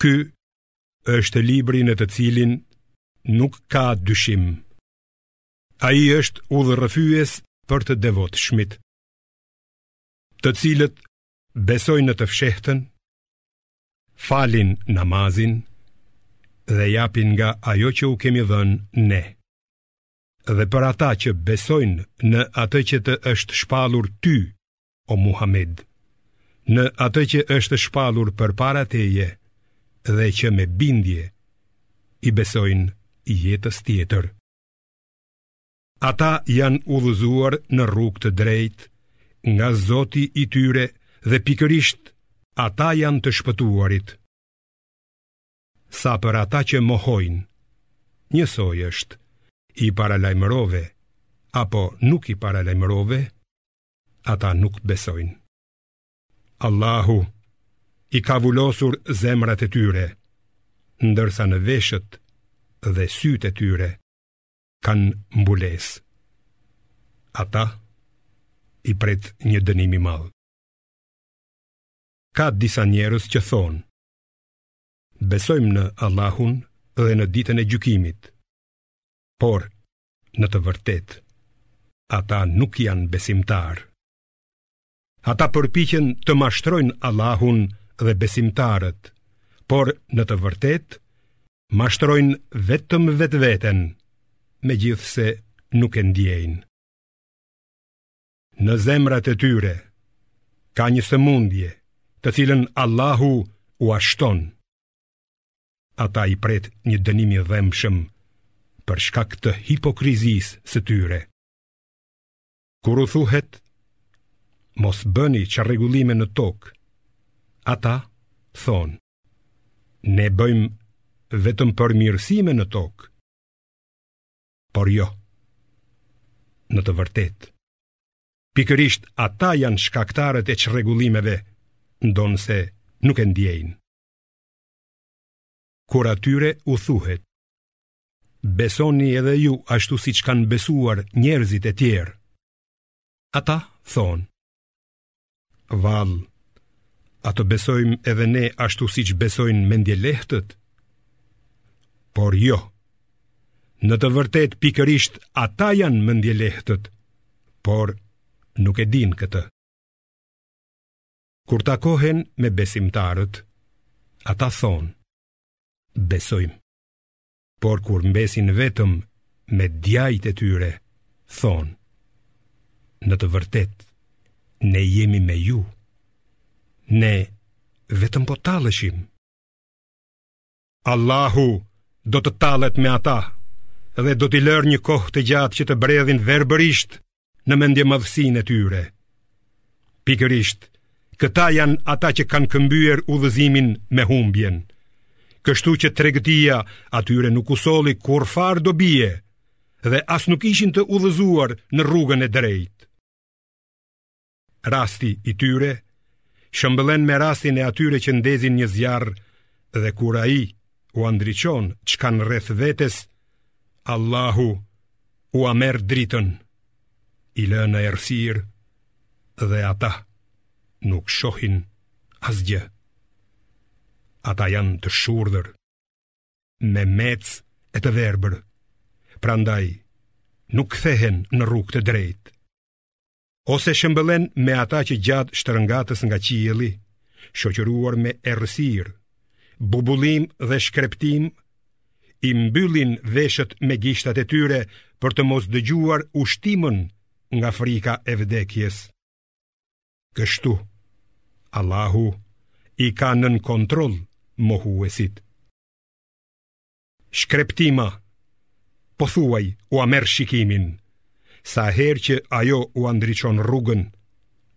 Ky është libri në të cilin nuk ka dyshim. Ai është udhërrëfyes për të devotshmit, të cilët besojnë në të fshehtën, falin namazin dhe japin nga ajo që u kemi dhënë ne. Dhe për ata që besojnë në atë që të është shpallur ty o Muhammed, në atë që është shpallur përpara teje dhe që me bindje i besojnë jetës tjetër. Ata janë udhëzuar në rrugë të drejtë nga Zoti i tyre dhe pikërisht ata janë të shpëtuarit. Sa për ata që mohojnë, njësoj është, i paralajmërove, apo nuk i paralajmërove, ata nuk besojnë. Allahu i ka vulosur zemrat e tyre, ndërsa në veshët dhe sytë e tyre kanë mbulesë. Ata i pret një dënim i madh. Ka disa njerëz që thonë, besojmë në Allahun dhe në ditën e gjykimit, Por, në të vërtetë, ata nuk janë besimtarë. Ata përpiqen të mashtrojnë Allahun dhe besimtarët, por në të vërtetë mashtrojnë vetëm vetveten, megjithëse nuk e ndjejnë. Në zemrat e tyre ka një sëmundje, të cilën Allahu ua shton. Ata i pret një dënim i dhembshëm për shkak të hipokrizisë së tyre. Kur u thuhet mos bëni çrregullime në tokë, ata thonë ne bëjmë vetëm përmirësime në tokë. Por jo. Në të vërtetë, pikërisht ata janë shkaktarët e çrregullimeve, ndonëse nuk e ndjejnë. Kur atyre u thuhet, besoni edhe ju ashtu siç kanë besuar njerëzit e tjerë, ata thonë, vallë, a të besojmë edhe ne ashtu siç besojnë mendjelehtët? Por jo, në të vërtetë pikërisht ata janë mendjelehtët, por nuk e dinë këtë. Kur takohen me besimtarët, ata thonë, besojmë. Por kur mbesin vetëm me djajt e tyre, thonë, në të vërtetë, ne jemi me ju, ne vetëm po talleshim. Allahu do të tallet me ata dhe do t'i lërë një kohë të gjatë që të bredhin verbërisht në mendjemadhësinë e tyre. Pikërisht, këta janë ata që kanë këmbyer udhëzimin me humbjen. Kështu që tregtia atyre nuk u solli kurrfarë dobie dhe as nuk ishin të udhëzuar në rrugën e drejtë. Rasti i tyre shëmbëllen me rastin e atyre që ndezin një zjarr dhe kur ai ua ndriçon ç'kanë rreth vetes, Allahu ua merr dritën, i lë në errësirë dhe ata nuk shohin asgjë. Ata janë të shurdhër, memecë e të verbër, prandaj nuk kthehen në rrugë të drejtë. ose shëmbëllen me ata që gjatë shtrëngatës nga qielli, shoqëruar me errësirë, bubullimë dhe shkreptimë, i mbyllin veshët me gishtat e tyre për të mos dëgjuar ushtimën nga frika e vdekjes. Kështu, Allahu i ka nën kontroll mohuesit. Shkreptima, pothuaj ua merr shikimin, sa herë që ajo ua ndriçon rrugën,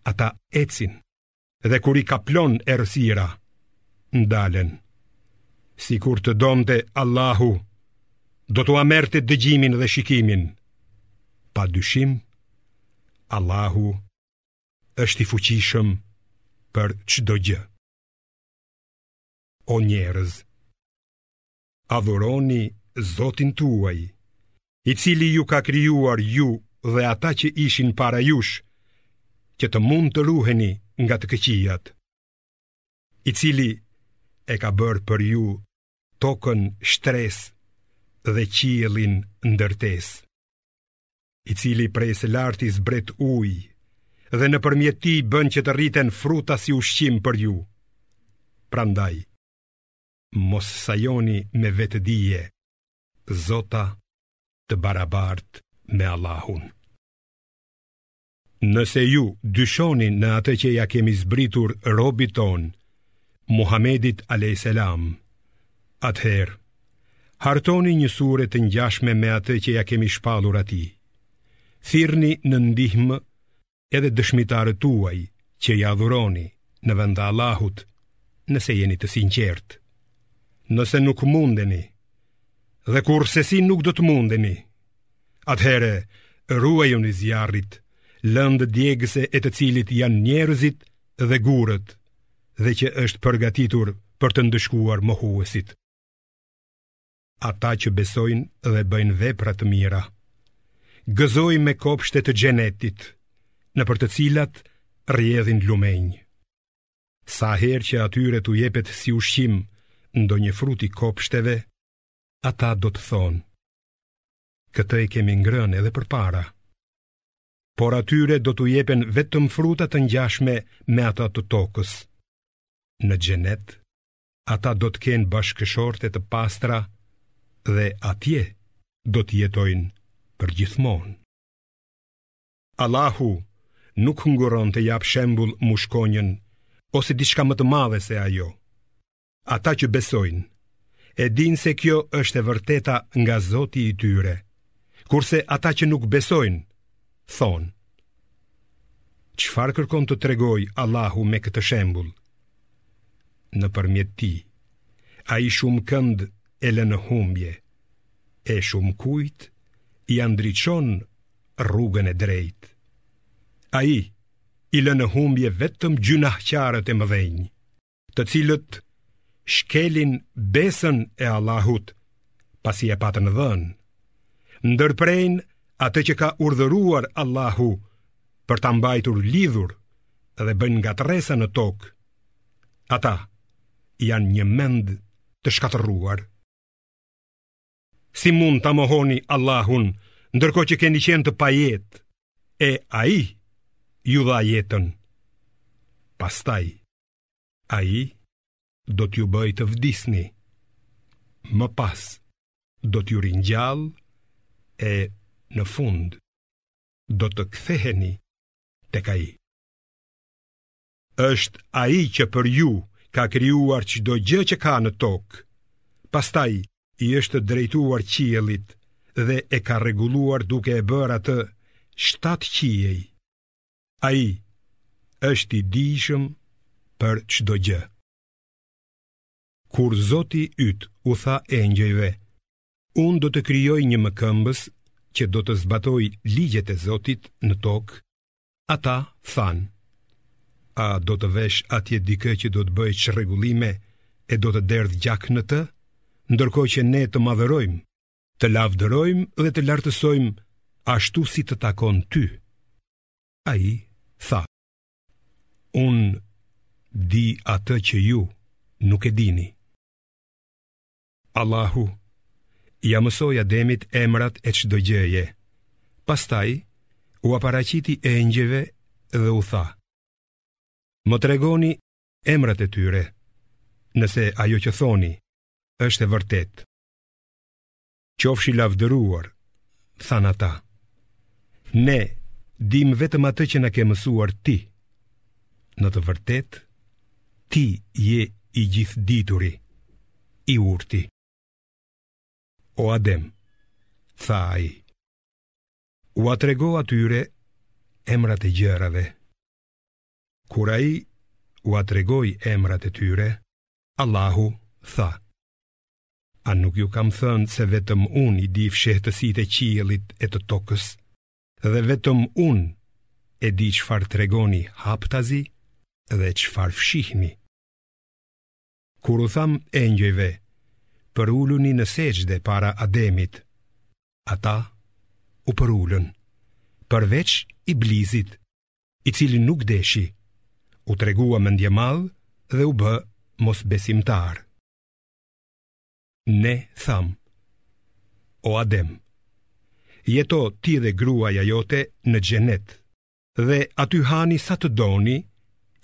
ata ecin, dhe kur i kaplon errësira, ndalen. Sikur të donte Allahu, do t'ua merrte dëgjimin dhe shikimin. Pa dyshim, Allahu është i fuqishëm për çdo gjë. O njerëz, Adhuroni Zotin tuaj, i cili ju ka krijuar ju dhe ata që ishin para jush, që të mund të ruheni nga të këqijat, i cili e ka bërë për ju tokën shtresë dhe qiellin ndërtesë, i cili prej së larti zbret ujë dhe nëpërmjet tij bën që të rriten fruta si ushqim për ju. Prandaj, mos sajoni me vetëdije, zota të barabartë me Allahun. Nëse ju dyshoni në atë që ia kemi zbritur robit tonë, Muhamedit a.s. Atëherë, hartoni një sure të ngjashme me atë që ia kemi shpallur atij. Thirrni në ndihmë edhe dëshmitarët tuaj që i adhuroni në vend të Allahut, nëse jeni të sinqertë. Nëse nuk mundeni dhe kurrsesi nuk do të mundeni, atëherë ruajuni zjarrit, lëndë djegëse e të cilit janë njerëzit dhe gurët, dhe që është përgatitur për të ndëshkuar mohuesit. Ata që besojnë dhe bëjnë vepra të mira, gëzoji me kopshte të xhenetit, nëpër të cilat rrjedhin lumenj. Sa herë që atyre t'u jepet si ushqim ndonjë frut i kopshteve, ata do të thonë: Këtë e kemi ngrënë edhe përpara. Por atyre do t'u jepen vetëm fruta të ngjashme me ata të tokës. Në xhenet ata do të kenë bashkëshorte të pastra dhe atje do të jetojnë përgjithmonë. Allahu nuk ngurron të japë shembull mushkonjën ose diçka më të madhe se ajo. Ata që besojnë, e dinë se kjo është e vërteta nga Zoti i tyre, kurse ata që nuk besojnë, thonë: Çfarë kërkon të tregojë Allahu me këtë shembull? Nëpërmjet tij, ai shumëkënd e lë në humbje, e shumëkujt ia ndriçon rrugën e drejtë. Ai i lë në humbje vetëm gjynahqarët e mëdhenj, të cilët shkelin besën e Allahut, pasi e patën dhënë, ndërprejnë atë që ka urdhëruar Allahu për ta mbajtur lidhur dhe bëjnë ngatërresa në tokë, ata janë njëmend të shkatërruar. Si mund ta mohoni Allahun ndërkohë që keni qenë të pajetë e ai ju dha jetën? Pastaj ai do t'ju bëjë të vdisni. Më pas do t'ju ringjallë e në fund do të ktheheni tek ai. Është ai që për ju ka krijuar çdo gjë që ka në tokë. Pastaj iu është drejtuar qiellit dhe e ka rregulluar duke e bërë atë shtatë qiej. Ai është i dijshëm për çdo gjë. Kur Zoti yt u tha engjëjve, Unë do të krijoj një mëkëmbës që do të zbatojë ligjet e Zotit në tokë, ata thanë, a do të vesh atje dikë që do të bëjë çrregullime e do të derdhë gjak në të, ndërkohë që ne të madhërojmë, të lavdërojmë dhe të lartësojmë ashtu siç të takon ty. Ai tha, unë di atë që ju nuk e dini. Allahu ia mësoi Ademit emrat e çdo gjëje. Pastaj ua paraqiti engjëjve dhe u tha: Më tregoni emrat e tyre, nëse ajo që thoni është e vërtetë. Qofsh i lavdëruar, thanë ata. Ne dimë vetëm atë që na ke mësuar ti. Në të vërtetë, Ti je i gjithëdituri, i urti. O Adem, tha ai. Ua trego atyre emrat e gjërave. Kur ai ua tregoi emrat e tyre, Allahu tha: A nuk ju kam thënë se vetëm unë i di fshehtësitë e qiellit e të tokës? dhe vetëm unë e di çfarë tregoni haptazi dhe çfarë fshihni. Kur u thamë engjëjve, përuluni në sexhde para Ademit, ata u përulën, përveç Iblisit, i cili nuk deshi, u tregua mendjemadh dhe u bë mosbesimtar. Ne thamë, o Adem, jeto ti dhe gruaja jote në xhenet, dhe aty hani sa të doni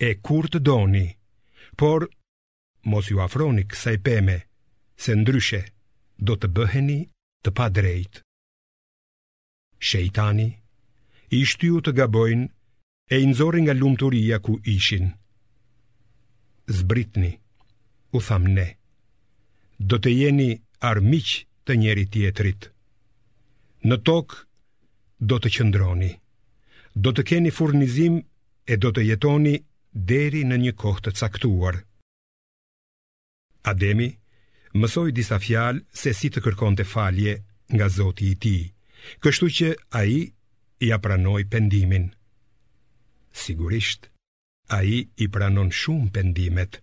e kur të doni, por mos iu afroni kësaj peme, se ndryshe do të bëheni të padrejtë. Shejtani i shtyu të gabojnë e i nxori nga lumturia ku ishin. Zbritni, u thamë ne, do të jeni armiq të njëri-tjetrit. Në tokë do të qëndroni, do të keni furnizim e do të jetoni deri në një kohë të caktuar. Ademi mësoi disa fjalë se si të kërkonte falje nga Zoti i tij, kështu që ai ia pranoi pendimin. Sigurisht, ai i pranon shumë pendimet.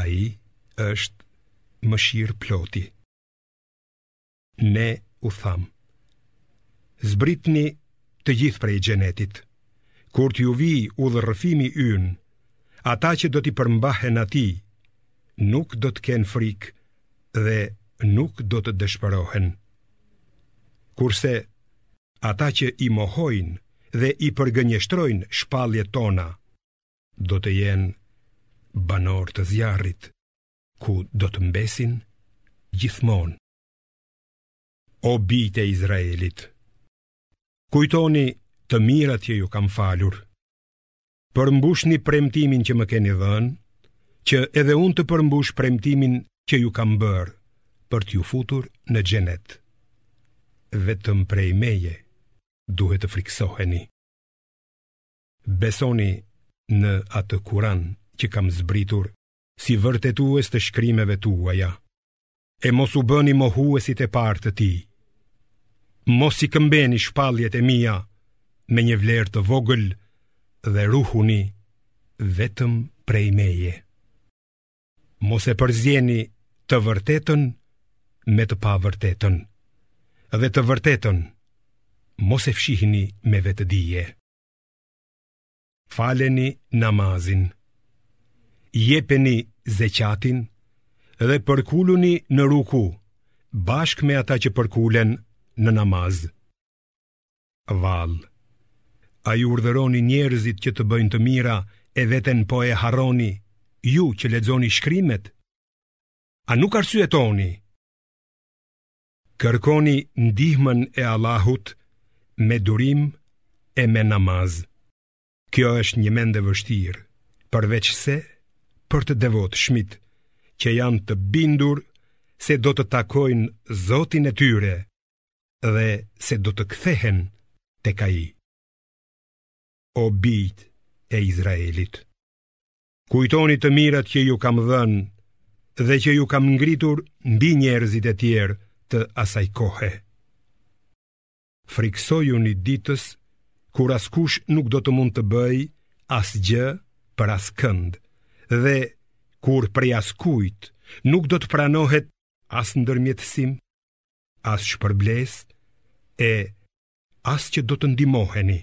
Ai është mëshirëploti. Ne u thamë: zbritni të gjithë prej xhenetit, kur t'ju vijë udhërrëfimi im, ata që do t'i përmbahen atij, nuk do të kenë frikë dhe nuk do të dëshpërohen. Kurse, ata që i mohojnë dhe i përgënjeshtrojnë shpalljet tona, do të jenë banorë të zjarrit. ku do të mbesin gjithmonë. O bijtë e Izraelit, kujtoni të mirat që jua kam falur, përmbushni premtimin që më keni dhënë, që edhe unë të përmbush premtimin që ju kam bërë, për t'ju futur në xhenet. Vetëm prej meje duhet të frikësoheni. Besoni në atë Kuran që kam zbritur si vërtetues të shkrimeve tuaja, e mos u bëni mohuesit e parë të tij. Mos i këmbeni shpalljet e mia me një vlerë të vogël dhe ruhuni vetëm prej meje. Mos e përzieni të vërtetën me të pavërtetën dhe të vërtetën mos e fshihni me vetëdije. Faleni namazin, jepeni zeqatin dhe përkuluni në ruku, bashkë me ata që përkulen në namaz. Vallë, a i urdhëroni njerëzit që të bëjnë të mira e veten po e harroni, ju që lexoni shkrimet? A nuk arsyetoni? Kërkoni ndihmën e Allahut me durim e me namaz. Kjo është njëmend e vështirë, përveçse për të devotshmit që janë të bindur se do të takojnë Zotin e tyre dhe se do të kthehen tek ai. O bijtë e Izraelit, Kujtoni të mirat që ju kam dhënë dhe që ju kam ngritur mbi njerëzit e tjerë të asaj kohe. Frikësojuni ditës kur askush nuk do të mund të bëjë asgjë për askënd dhe kur prej askujt nuk do të pranohet as ndërmjetësim, as shpërblesë e as që do të ndihmoheni.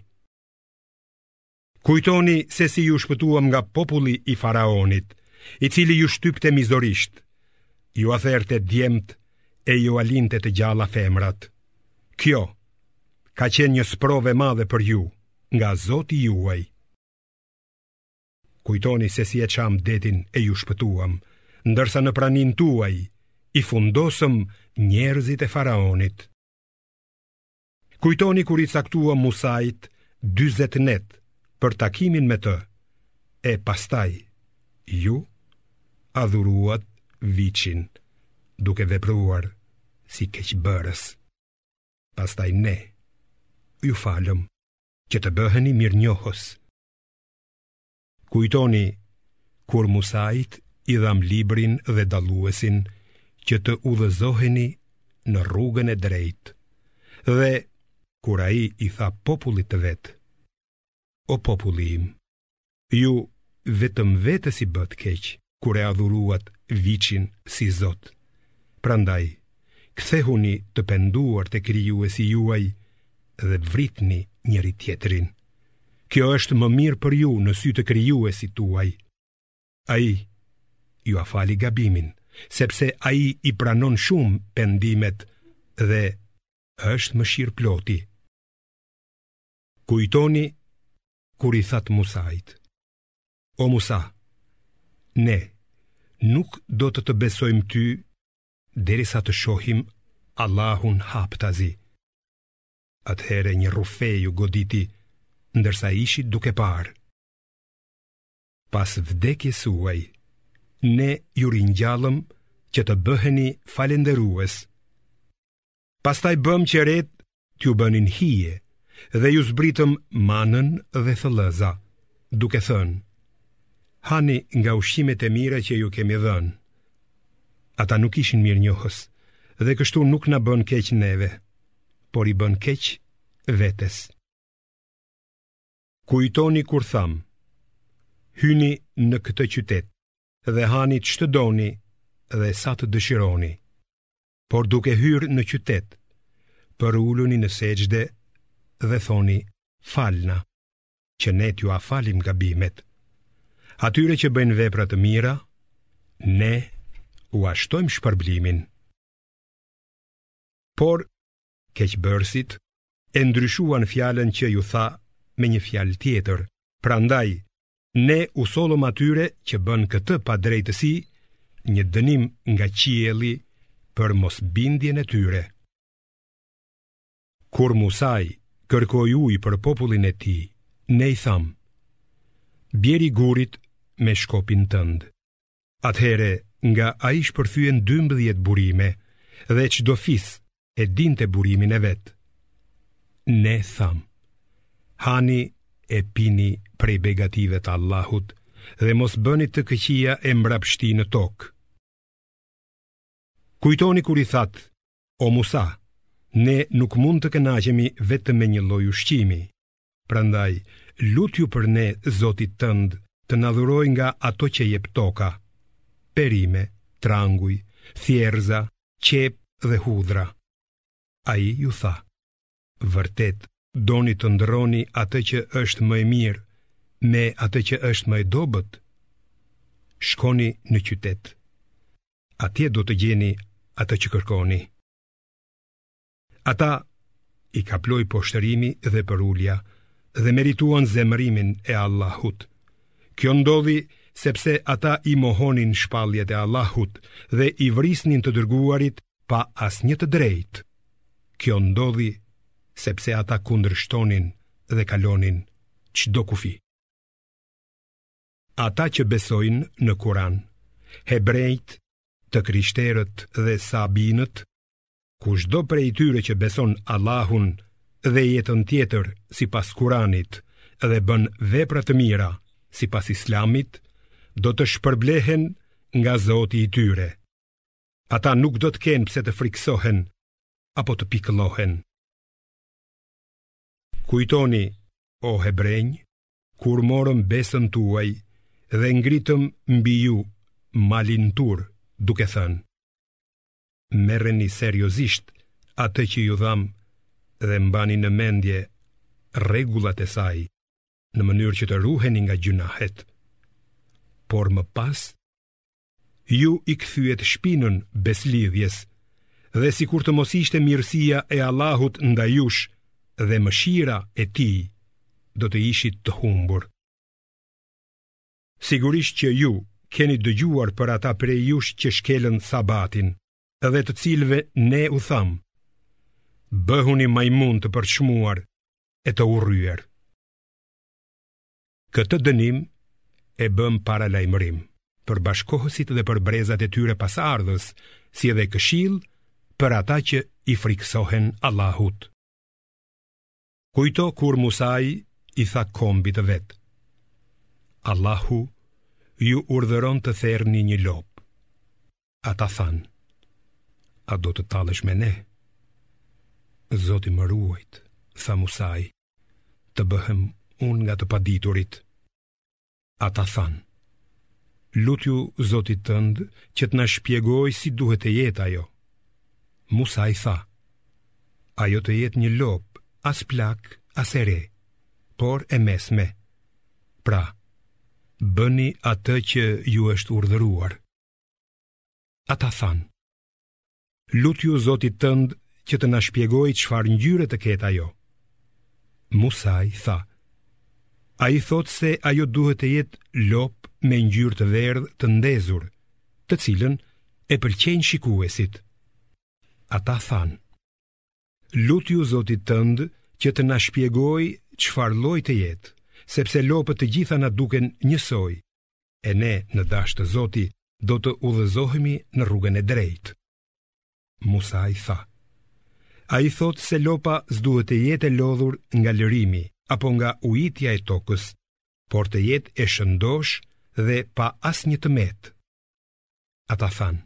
Kujtoni se si ju shpëtuam nga populli i faraonit, i cili ju shtypte mizorisht, jua therte djemt e jua linte të gjalla femrat. Kjo ka qenë një sprovë madhe për ju nga zoti juaj. Kujtoni se si e çamë detin e ju shpëtuam, ndërsa në praninë tuaj i fundosëm njerëzit e faraonit. Kujtoni kur i caktuam Musait 40 net për takimin me të, e pastaj ju adhuruat viçin duke vepruar si keqbërës. Pastaj ne ju falëm që të bëheni mirënjohës. Kujtoni kur Musait i dhamë librin dhe dalluesin që të udhëzoheni në rrugën e drejtë. Dhe kur ai i tha popullit të vet: O populli im, ju vetëm vetes i bëtë keq. kur e adhuruat viçin si Zot. Prandaj, kthehuni të penduar te krijuesi juaj dhe vritni njëri-tjetrin. Kjo është më mirë për ju në sy të krijuesit tuaj. Ai jua fali gabimin, sepse ai i pranon shumë pendimet dhe është mëshirëploti. Kujtoni, kur i thatë Musait. O Musa, ne nuk do të të besojmë ty derisa të shohim Allahun haptazi. Atëherë një rrufe ju goditi ndërsa ishit duke parë. Pas vdekjes suaj, ne ju ringjallëm që të bëheni falënderues. Pastaj bëmë që retë t'ju bënin hije dhe ju zbritëm manën dhe thëllëza, duke thënë, hani nga ushqimet e mira që ju kemi dhënë. Ata nuk ishin mirënjohës dhe kështu nuk na bënë keq neve, por i bënë keq vetes. Kujtoni kur thamë, hyni në këtë qytet dhe hani ç'të doni dhe sa të dëshironi. Por duke hyrë në qytet, përuluni në sexhde dhe thoni: Falna, që ne t'jua falim gabimet. Atyre që bëjnë vepra të mira, ne ua shtojmë shpërblimin. Por keqbërësit e ndryshuan fjalën që iu tha me një fjalë tjetër. Prandaj ne u sollëm atyre që bënë këtë padrejtësi, një dënim nga qielli për mosbindjen e tyre. Kur Musai kërkoi ujë për popullin e tij, ne i thamë, bjeri gurit me shkopin tënd. Atëherë nga ai shpërthyen dymbëdhjetë burime dhe çdo fis e dinte burimin e vet. Ne thamë: Hani e pini prej begative të Allahut dhe mos bëni të këqija e mbrapshti në tokë. Kujtoni kur i thatë, o Musa, ne nuk mund të kënaqemi vetëm me një lloj ushqimi, Prandaj, lutju për ne Zotit tënd të na dhurojë nga ato që jep toka, perime, tranguj, thjerrëza, qepë dhe hudhra. Ai iu tha: Vërtet, doni të ndërroni atë që është më e mirë me atë që është më e dobët? Shkoni në qytet. Atje do të gjeni atë që kërkoni. Ata i kaploi poshtërimi dhe përulja dhe merituan zemërimin e Allahut. Kjo ndodhi sepse ata i mohonin shpalljet e Allahut dhe i vrisnin të dërguarit pa asnjë të drejtë. Kjo ndodhi sepse ata kundërshtonin dhe kalonin çdo kufi. Ata që besojnë në Kuran, hebrenjtë, të krishterët dhe sabinët, Kushdo prej tyre që beson Allahun dhe jetën tjetër sipas Kuranit dhe bën vepra të mira sipas islamit, do të shpërblehen nga Zoti i tyre. Ata nuk do të kenë pse të frikësohen apo të pikëllohen. Kujtoni, o hebrenj, kur morëm besën tuaj dhe ngritëm mbi ju malin Tur duke thënë, merreni seriozisht atë që ju dhamë dhe mbani në mendje rregullat e saj në mënyrë që të ruheni nga gjynahet. Por më pas ju i kthyet shpinën besëlidhjes dhe sikur të mos ishte mirësia e Allahut ndaj jush dhe mëshira e tij, do të ishit të humbur. Sigurisht që ju keni dëgjuar për ata prej jush që shkelën sabatin, dhe të cilëve ne u thamë, bëhuni majmunë të përçmuar e të urryer. Këtë dënim e bëmë paralajmërim për bashkohësit dhe për brezat e tyre pasardhës, si edhe këshillë për ata që i frikësohen Allahut. Kujto kur Musai i tha kombit të vet, Allahu ju urdhëron të therni një lopë. Ata thanë, a do të tallesh me ne? Zoti më ruajttë, tha Musai, të bëhem unë nga të paditurit. Ata thanë, lutju Zotit tënd që të na shpjegojë si duhet të jetë ajo. Musai tha, ajo të jetë një lopë, as plakë, as e re, por e mesme. Pra, bëni atë që ju është urdhëruar. Ata thanë, Lutju Zotit tënd që të na shpjegojë çfarë ngjyre të ketë ajo. Musai tha: Ai thotë se ajo duhet të jetë lopë me ngjyrë të verdhë të ndezur, të cilën e pëlqejnë shikuesit. Ata thanë: Lutju Zotit tënd që të na shpjegojë çfarë lloji të jetë, sepse lopët të gjitha na duken njësoj, e ne në dashtë Zoti do të udhëzohemi në rrugën e drejtë. Musai tha, ai thotë se lopa s'duhet të jetë e lodhur nga lërimi apo nga ujitja e tokës, por të jetë e shëndoshë dhe pa asnjë të metë. Ata thanë,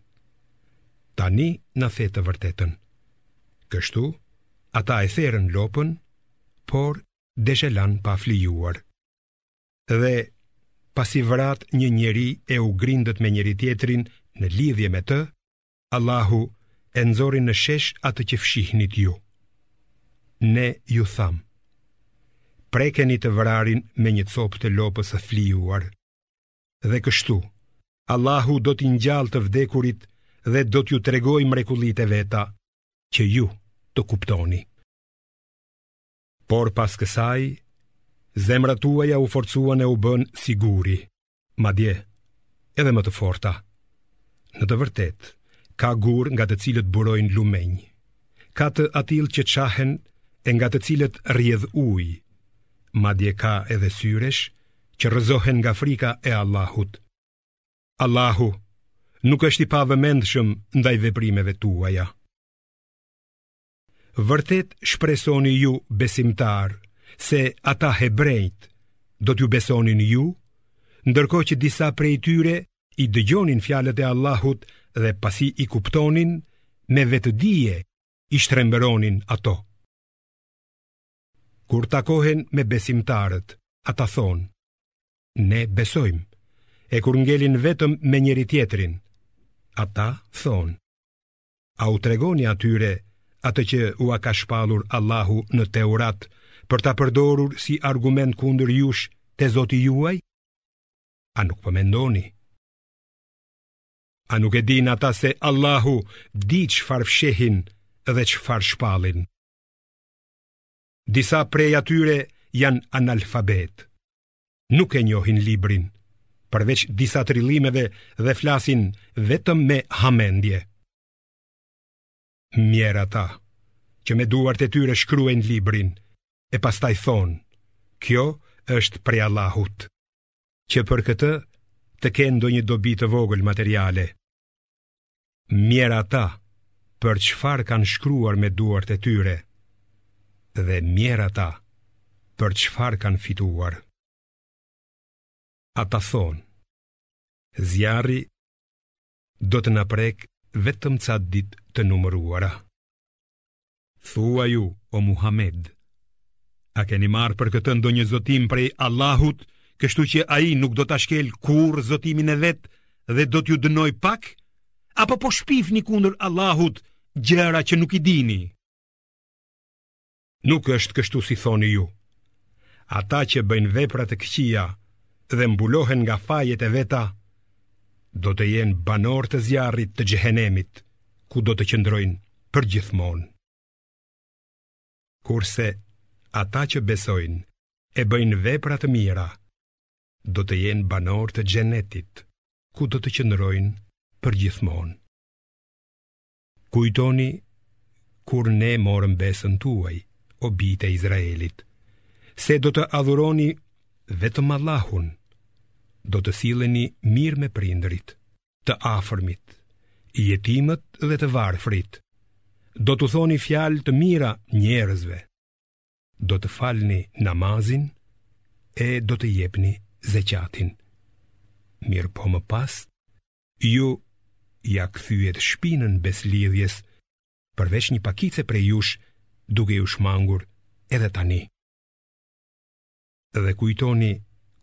tani na the të vërtetën. Kështu, ata e therën lopën, por desh e lanë pa flijuar. Dhe, pasi vratë një njeri e u grindët me njëri-tjetrin në lidhje me të, Allahu e nxori në shesh atë që fshihnit ju. Ne ju thamë, prekeni të vrarin me një copë të lopës së flijuar, Dhe kështu, Allahu do t'i ngjallë të vdekurit dhe do t'ju tregojë mrekullitë e veta, që ju të kuptoni. Por pas kësaj, zemrat tuaja u forcuan e u bënë si guri, madje, edhe më të forta. Në të vërtetë, ka gurë nga të cilët burojnë lumenj, ka të atillë që çahen e nga të cilët rrjedh ujë, madje ka edhe syresh, që rrëzohen nga frika e Allahut. Allahu nuk është i pavëmendshëm ndaj veprimeve tuaja. Vërtet shpresoni ju besimtarë se ata hebrenjtë do t'ju besonin ju, ndërkohë që disa prej tyre i dëgjonin fjalët e Allahut dhe pasi i kuptonin me vetëdije i shtrembëronin ato. Kur takohen me besimtarët, ata thonë, ne besojmë, e kur ngelin vetëm me njëri-tjetrin, ata thonë, a u tregoni atyre atë që ua ka shpallur Allahu në Teurat për ta përdorur si argument kundër jush te Zoti juaj? A nuk po mendoni? A nuk e dinë ata se Allahu di çfarë fshehin dhe çfarë shpallin? Disa prej atyre janë analfabetë. Nuk e njohin librin, përveç disa trillimeve dhe flasin vetëm me hamendje. Mjerë ata që me duart e tyre shkruajnë librin, e pastaj thonë, kjo është prej Allahut, që për këtë të kenë ndonjë dobi të vogël materiale. Mjerë ata për çfarë kanë shkruar me duart e tyre, dhe mjerë ata për çfarë kanë fituar. Ata thonë, zjarri do të na prekë vetëm ca ditë të numëruara. Thuaju, o Muhamed, a keni marrë për këtë ndonjë zotim prej Allahut, kështu që ai nuk do ta shkelë kurrë zotimin e vet dhe do t'ju dënojë pak, apo po shpifni kundër Allahut gjëra që nuk i dini? Nuk është kështu si thoni ju. Ata që bëjnë vepra të këqija dhe mbulohen nga fajet e veta, do të jenë banorë të zjarrit të xhehenemit, ku do të qëndrojnë përgjithmonë. Kurse ata që besojnë e bëjnë vepra të mira, do të jenë banorë të xhenetit, ku do të qëndrojnë përgjithmonë. Kujtoni kur ne morëm besën tuaj, o bijtë e Izraelit, se do të adhuroni vetëm Allahun, do të silleni mirë me prindërit të afërmit, jetimët dhe të varfrit, do t'u thoni fjalë të mira njerëzve, do të falni namazin e do të jepni zeqatin. Mirëpo më pas, ju ia kthyet shpinën besëlidhjes përveç një pakice prej jush duke iu shmangur edhe tani. dhe kujtoni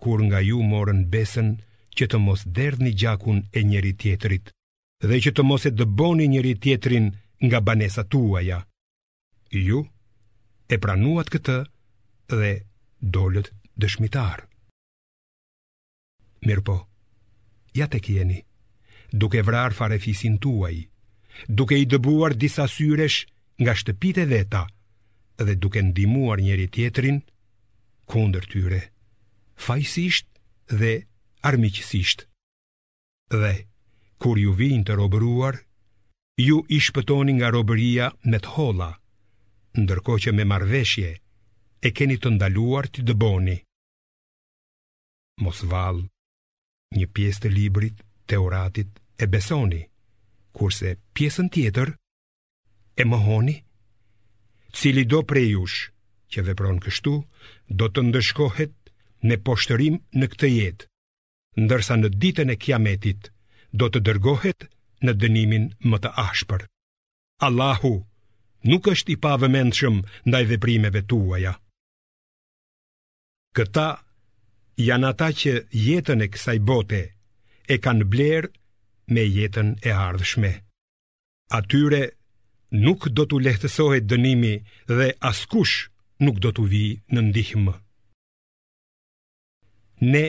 kur nga ju morëm besën që të mos derdhni gjakun e njëri-tjetrit dhe që të mos e dëboni njëri-tjetrin nga banesat tuaja. Ju e pranuat këtë dhe dolët dëshmitarë. Mirëpo, ja tek jeni, duke vrarë farefisin tuaj, duke i dëbuar disa syresh nga shtëpitë e veta dhe duke ndihmuar njëri-tjetrin, kundër tyre, fajësisht dhe armiqësisht. Dhe, kur ju vijnë të robëruar, ju i shpëtoni nga robëria me të holla, ndërkohë që me marrëveshje e keni të ndaluar t'i dëboni. mos vallë, një pjesë të librit Teuratit e besoni, kurse pjesën tjetër e mohoni? Cilido prej jush që vepron kështu, do të ndëshkohet me poshtërim në këtë jetë, ndërsa në ditën e kiametit do të dërgohet në dënimin më të ashpër. Allahu nuk është i pavëmendshëm ndaj veprimeve tuaja. Këta janë ata që jetën e kësaj bote e kanë blerë me jetën e ardhshme. Atyre nuk do t'u lehtësohet dënimi dhe askush nuk do t'u vijë në ndihmë. Ne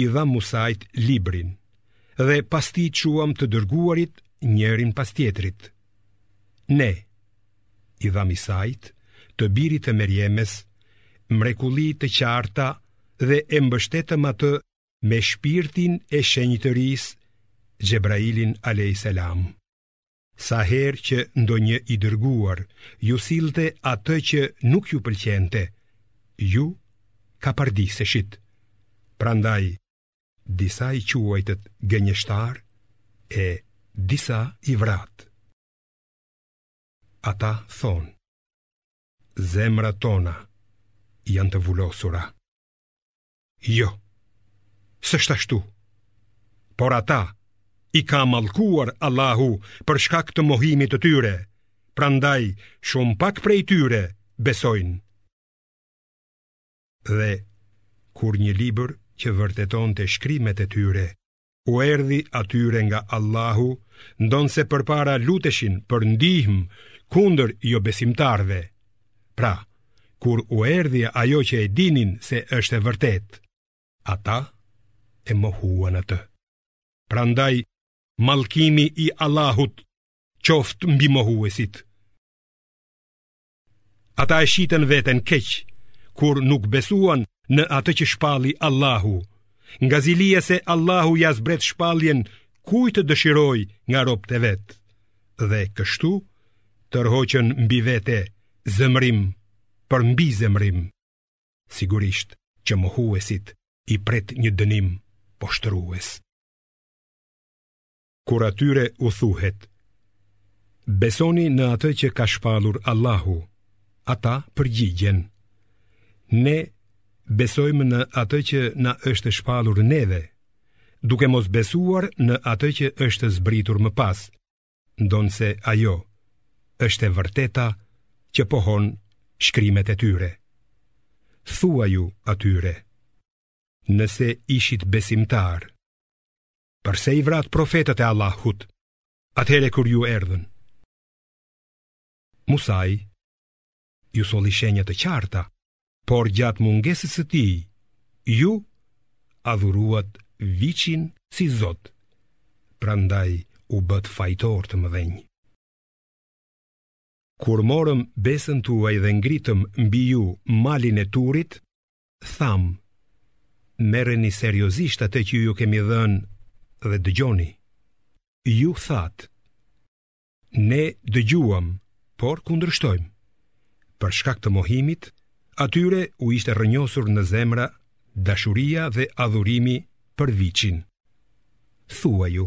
i dhamë Musait librin dhe pas tij çuam të dërguarit njërin pas tjetrit. Ne, i dhamë Isait, të birit të Merjemes, mrekulli të qarta dhe e mbështetëm atë me shpirtin e shenjtërisë Xhebrailin a.s. Sa herë që ndonjë i dërguar ju sillte atë që nuk ju pëlqente, ju kapardiseshit. Prandaj, disa i quajtët gënjeshtarë e disa i vratë. Ata thonë, zemrat tona janë të vulosura. Jo, s'është ashtu, por ata i ka mallkuar Allahu për shkak të mohimit të tyre, prandaj shumë pak prej tyre besojnë. Dhe, kur një libër që vërtetonte shkrimet e tyre, u erdhi atyre nga Allahu, ndonëse përpara luteshin për ndihmë kundër jobesimtarëve. Pra, kur u erdhi ajo që e dinin se është e vërtetë, ata e mohuan atë. Prandaj, mallkimi i Allahut qoftë mbi mohuesit. Ata e shitën veten keq kur nuk besuan në atë që shpalli Allahu. Nga zilia se Allahu ia zbret shpalljen kujt të dëshirojë nga robët e vet. Dhe kështu tërhoqën mbi vete zemërim përmbi zemërim. Sigurisht që mohuesit i pret një dënim poshtërues. kur atyre u thuhet, Besoni në atë që ka shpallur Allahu, ata përgjigjen, Ne besojmë në atë që na është shpallur neve, duke mos besuar në atë që është zbritur më pas, ndonëse ajo është e vërteta që pohon shkrimet e tyre. Thuaju atyre, nëse ishit besimtarë, përse i vratë profetët e Allahut, atëherë kur ju erdhën. Musai ju solli shenja të qarta, por gjatë mungesës së tij, ju adhuruat viçin si zot, prandaj u bëtë fajtorë të mëdhenj. Kur morëm besën tuaj dhe ngritëm mbi ju malin e Turit, thamë, Merreni seriozisht atë që ju kemi dhënë dhe dëgjoni. Ju thatë, Ne dëgjuam, por kundërshtojmë. Për shkak të mohimit, atyre u ishte rrënjosur në zemra dashuria dhe adhurimi për viçin. Thuaju,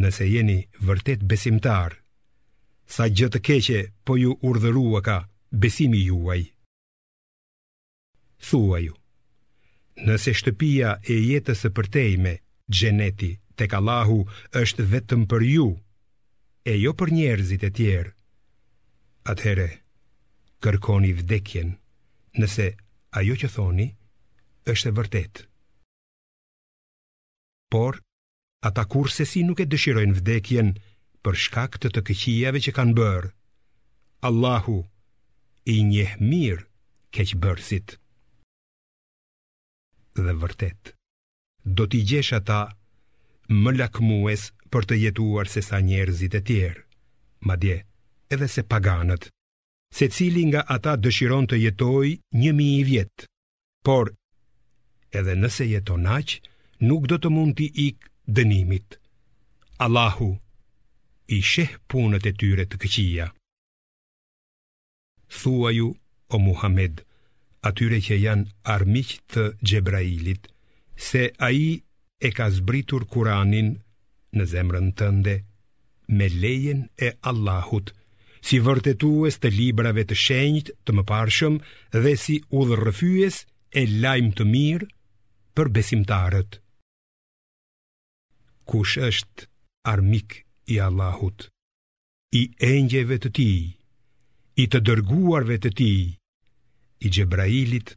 nëse jeni vërtet besimtarë, sa gjë të keqe po ju urdhëruaka besimi juaj. Thuaju, nëse shtëpia e jetës së përtejme, xheneti tek Allahu është vetëm për ju, e jo për njerëzit e tjerë. Atëherë kërkoni vdekjen, nëse ajo që thoni është e vërtetë. Por, ata kurrsesi nuk e dëshirojnë vdekjen për shkak të të këqijave që kanë bërë. Allahu i njeh mirë keqbërësit. Dhe vërtet, do t'i gjesh ata më lakmues për të jetuar sesa njerëzit e tjerë, madje edhe se paganët. secili nga ata dëshiron të jetojë një mijë vjet, por edhe nëse jeton aq, nuk do të mund t'i ikë dënimit. Allahu i sheh punët e tyre të këqija. Thuaju o Muhammed, atyre që janë armiq të Xhebrailit, se ai e ka zbritur Kur'anin në zemrën tënde me lejen e Allahut, si vërtetues të librave të shenjtë të mëparshëm dhe si udhërrëfyes e lajm të mirë për besimtarët. Kush është armik i Allahut, i engjëjve të tij, i të dërguarve të tij, i Xhebrailit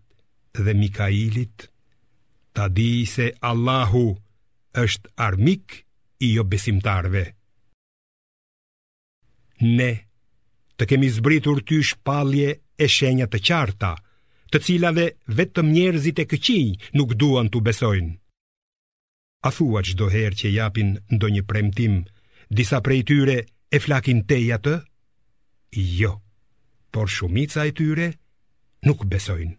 dhe Mikailit, ta dijë se Allahu është armik i jobesimtarëve. Ne të kemi zbritur ty shpallje e shenja të qarta, të cilave vetëm njerëzit e këqinj nuk duan t'u besojnë. A thua çdo herë që japin ndonjë premtim, disa prej tyre e flakin tej atë? Jo, por shumica e tyre nuk besojnë.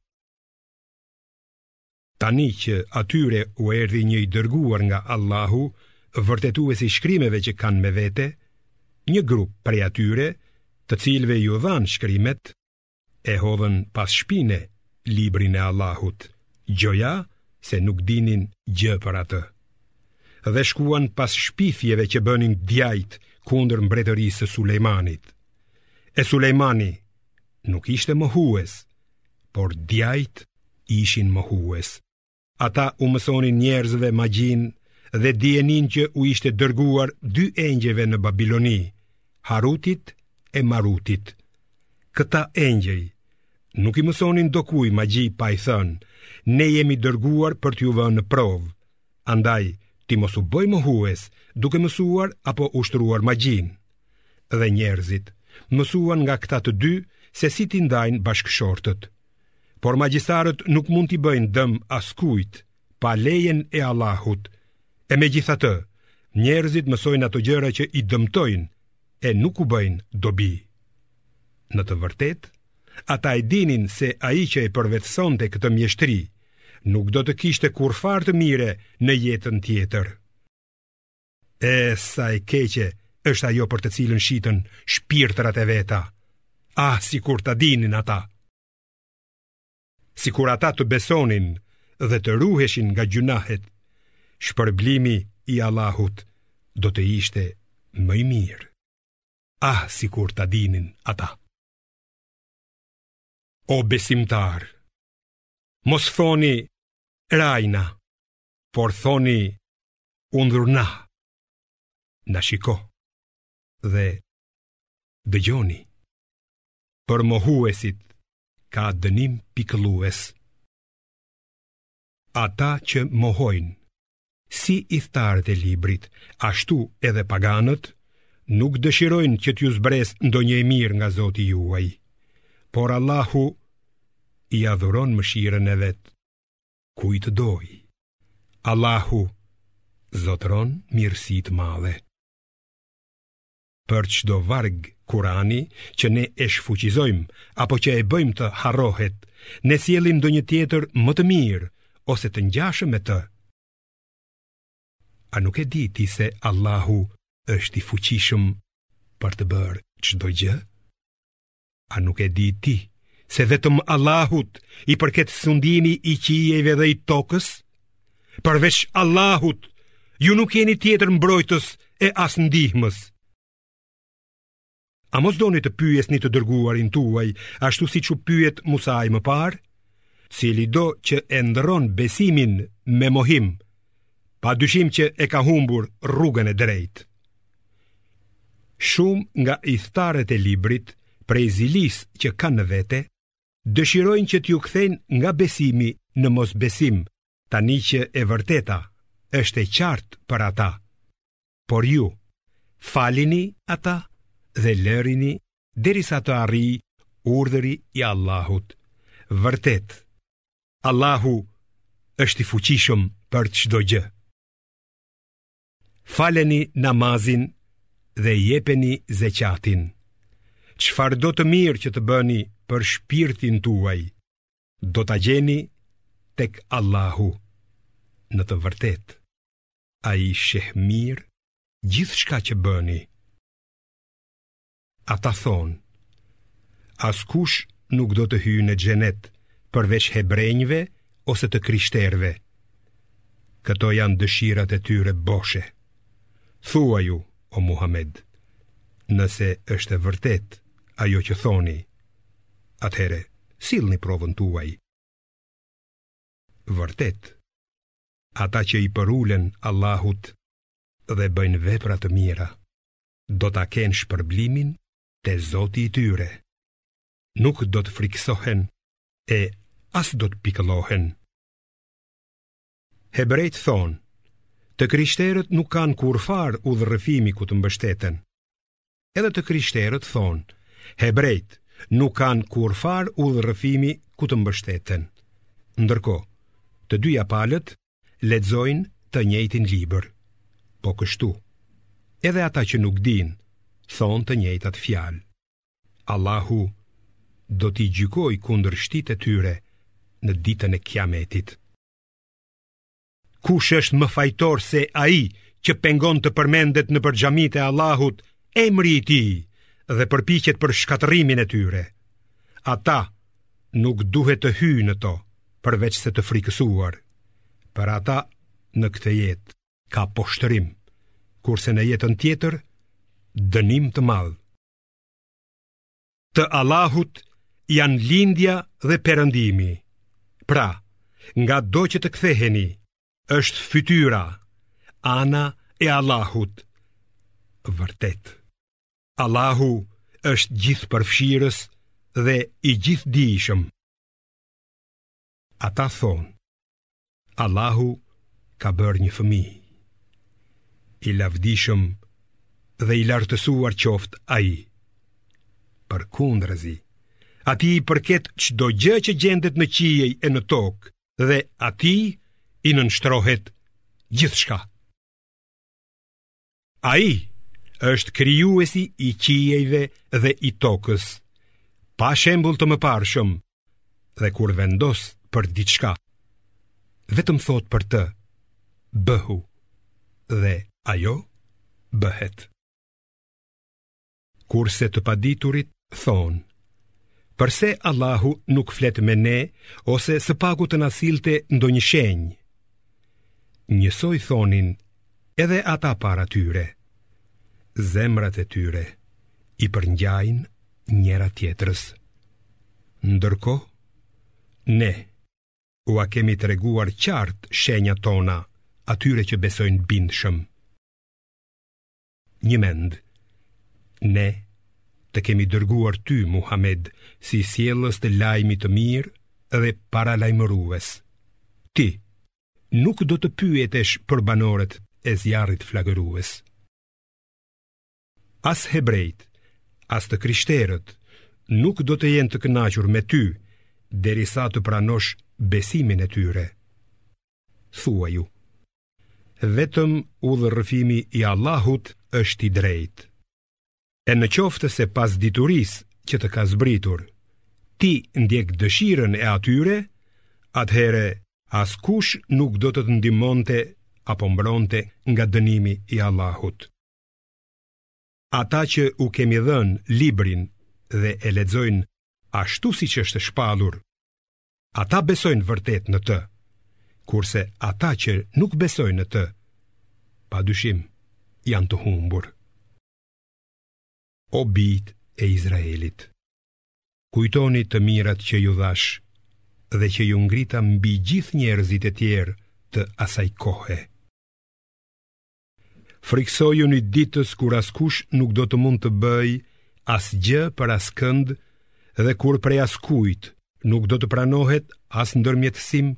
Tani që atyre u erdhi një i dërguar nga Allahu, vërtetues i shkrimeve që kanë me vete, një grup prej atyre, të cilëve iu dhanë shkrimet, E hodhën pas shpine librin e Allahut, gjoja se nuk dinin gjë për atë. Dhe shkuan pas shpifjeve që bënin djajtë kundër mbretërisë së Sulejmanit. E Sulejmani nuk ishte mohues, por djajtë ishin mohues. Ata u mësonin njerëzve magjinë dhe dijeninë që u ishte dërguar dy engjëjve në Babiloni, Harutit e Marutit. Këta engjëj nuk i mësonin dokujt magji pa i thënë, ne jemi dërguar për t'ju vënë në provë. Andaj, ti mos u bëj mohues duke mësuar apo ushtruar magjinë. Dhe njerëzit mësuan nga këta të dy se si t'i ndajnë bashkëshortët. Por magjistarët nuk mund t'i bëjnë dëm askujt pa lejen e Allahut. E megjithatë, njerëzit mësojnë ato gjëra që i dëmtojnë e nuk u bëjnë dobi. Në të vërtetë, ata e dinin se ai që e përvetësonte këtë mjeshtëri nuk do të kishte kurrfarë të mire në jetën tjetër. E sa e keqe është ajo për të cilën shitën shpirtrat e veta. Ah, sikur ta dinin ata. Sikur ata të besonin dhe të ruheshin nga gjynahet, shpërblimi i Allahut do të ishte më i mirë. Ah, sikur ta dinin ata. O besimtarë, mos thoni, rajna, por thoni undhurna. Na shiko dhe dëgjoni. Për mohuesit ka dënim pikëllues. Ata që mohojnë, si ithtarët e librit, ashtu edhe paganët, nuk dëshirojnë që t'ju zbresë ndonjë e mirë nga zoti juaj. Por Allahu ia dhuron mëshirën e vet. kujt të dojë. Allahu zotëron mirësi të madhe. Për çdo varg Kurani që ne e shfuqizojmë apo që e bëjmë të harrohet, ne sjellim ndonjë tjetër më të mirë ose të ngjashëm me të. A nuk e di ti se Allahu është i fuqishëm për të bërë çdo gjë? A nuk e di ti se vetëm Allahut i përket sundimi i qiejve dhe i tokës? Përveç Allahut, ju nuk keni tjetër mbrojtës e as ndihmës. A mos doni të pyesni të dërguarin tuaj, ashtu siç u pyet Musai më parë? Cilido që e ndërron besimin me mohim, pa dyshim që e ka humbur rrugën e drejtë. Shumë nga ithtarët e librit prej zilisë që kanë në vete, dëshirojnë që t'ju kthejnë nga besimi në mosbesim, tani që e vërteta është e qartë për ata. Por ju, falini ata dhe lërini derisa të arrijë urdhëri i Allahut. Vërtet, Allahu është i fuqishëm për çdo gjë. Faleni namazin dhe jepeni zeqatin. Çfarëdo të mirë që të bëni për shpirtin tuaj, do ta gjeni tek Allahu. Në të vërtetë, ai sheh mirë gjithçka që bëni. Ata thonë, askush nuk do të hyjë në xhenet përveç hebrenjve ose të krishterëve. Këto janë dëshirat e tyre boshe. Thuaju, o Muhammed, nëse është e vërtetë ajo që thoni, atëherë sillni provën tuaj. Vërtet, ata që i përulen Allahut dhe bëjnë vepra të mira, do ta kenë shpërblimin te Zoti i tyre. Nuk do të frikësohen e as do të pikëllohen. Hebrejtë thonë, të krishterët nuk kanë kurrfarë udhërrëfimi ku të mbështeten. Edhe të krishterët thonë, hebrejtë nuk kanë kurrfarë udhërrëfimi ku të mbështeten. Ndërkohë, të dyja palët lexojnë të njëjtin libër. Po kështu, edhe ata që nuk dinë, thonë të njëjtat fjalë. Allahu do t'i gjykojë kundërshtitë e tyre në ditën e kiametit. Kush është më fajtor se ai që pengon të përmendet nëpër xhamitë e Allahut emri i tij dhe përpiqet për shkatërrimin e tyre? Ata nuk duhet të hyjnë në to. përveçse të frikësuar. Për ata në këtë jetë ka poshtërim, kurse në jetën tjetër dënim të madh. Të Allahut janë lindja dhe perëndimi. Pra, ngado që të ktheheni, është fytyra, ana e Allahut. Vërtet. Allahu është gjithëpërfshirës dhe i gjithëdijshëm. Ata thonë, Allahu ka bërë një fëmijë. I lavdishëm dhe i lartësuar qoftë ai. Përkundrazi, atij i përket çdo gjë që gjendet në qiej e në tokë dhe atij i nënshtrohet gjithçka. Ai është krijuesi i qiejve dhe i tokës, pa shembull të mëparshëm. Dhe kur vendos për diçka, vetëm thotë për të: Bëhu. Dhe ajo bëhet. Kurse të paditurit thonë, përse Allahu nuk flet me ne ose së paku të na sillte ndonjë shenjë? Njësoj thonin edhe ata para tyre, zemrat e tyre i përngjajnë njëra-tjetrës. Ndërkohë, ne, ua kemi treguar qartë shenjat tona atyre që besojnë bindshëm. Njëmend, ne të kemi dërguar ty, Muhammed, si sjellës të lajmit të mirë dhe paralajmërues. Ti, nuk do të pyetesh për banorët e zjarrit flakërues. As hebrenjtë, as të krishterët, nuk do të jenë të kënaqur me ty, derisa të pranosh besimin e tyre. Thuaju, Vetëm udhërrëfimi i Allahut është i drejtë. E në qoftë se pas diturisë që të ka zbritur, ti ndjek dëshirën e atyre, atëherë askush nuk do të të ndihmonte apo mbronte nga dënimi i Allahut. Ata që u kemi dhënë librin dhe e lexojnë ashtu siç është shpallur, Ata besojnë vërtet në të, kurse ata që nuk besojnë në të, pa dyshim janë të humbur. O bijtë e Izraelit, kujtoni të mirat që ju dhashë dhe që ju ngrita mbi gjithë njerëzit e tjerë të asaj kohe. Frikësojuni ditës kur askush nuk do të mund të bëjë asgjë për askënd dhe kur prej askujt nuk do të pranohet as ndërmjetësim,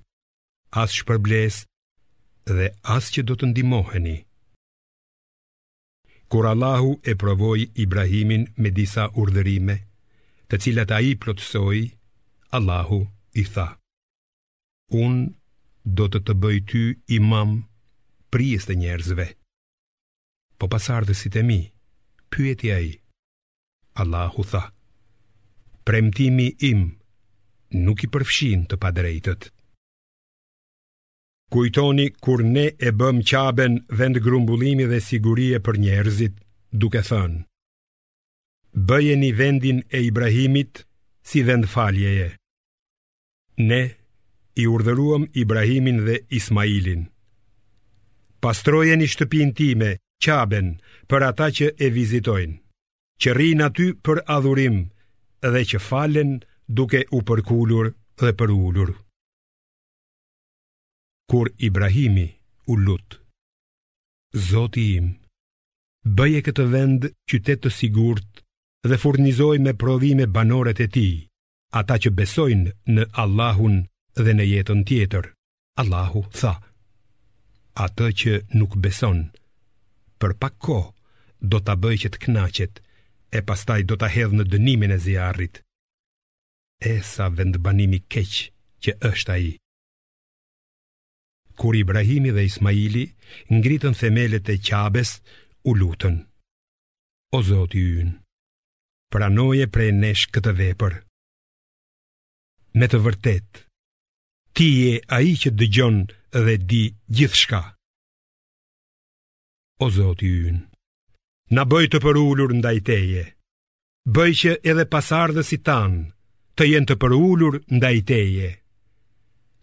as shpërblesë dhe as që do të ndihmoheni. Kur Allahu e provoi Ibrahimin me disa urdhërime, të cilat ai i plotësoi, Allahu i tha. Unë do të të bëj ty imam prijës të njerëzve. Po pasardhësit e mi, pyeti ai. Allahu tha: Premtimi im nuk i përfshin të padrejtët. Kujtoni kur ne e bëmë Qaben vend grumbullimi dhe sigurie për njerëzit, duke thënë, bëjeni vendin e Ibrahimit si vend faljeje. Ne i urdhëruam Ibrahimin dhe Ismailin. Pastrojeni shtëpinë time, Qaben, për ata që e vizitojnë, që rrinë aty për adhurim dhe që falen duke u përkulur dhe përulur. Kur Ibrahimi u lut, Zoti im, bëje këtë vend qytet të sigurt dhe furnizoji me prodhime banorët e tij, ata që besojnë në Allahun dhe në jetën tjetër. Allahu tha: Atë që nuk beson, për pak kohë do ta bëj që të kënaqet e pastaj do ta hedh në dënimin e zjarrit. E sa vendbanim i keq që është ai. Kur Ibrahimi dhe Ismaili ngritën themelet e Qabes, u lutën: O Zoti ynë, pranoje prej nesh këtë vepër. Me të vërtetë, ti je ai që dëgjon dhe di gjithçka. O Zoti ynë, na bëj të përulur ndaj teje, bëj që edhe pasardhësit tanë të jenë të përulur ndaj teje.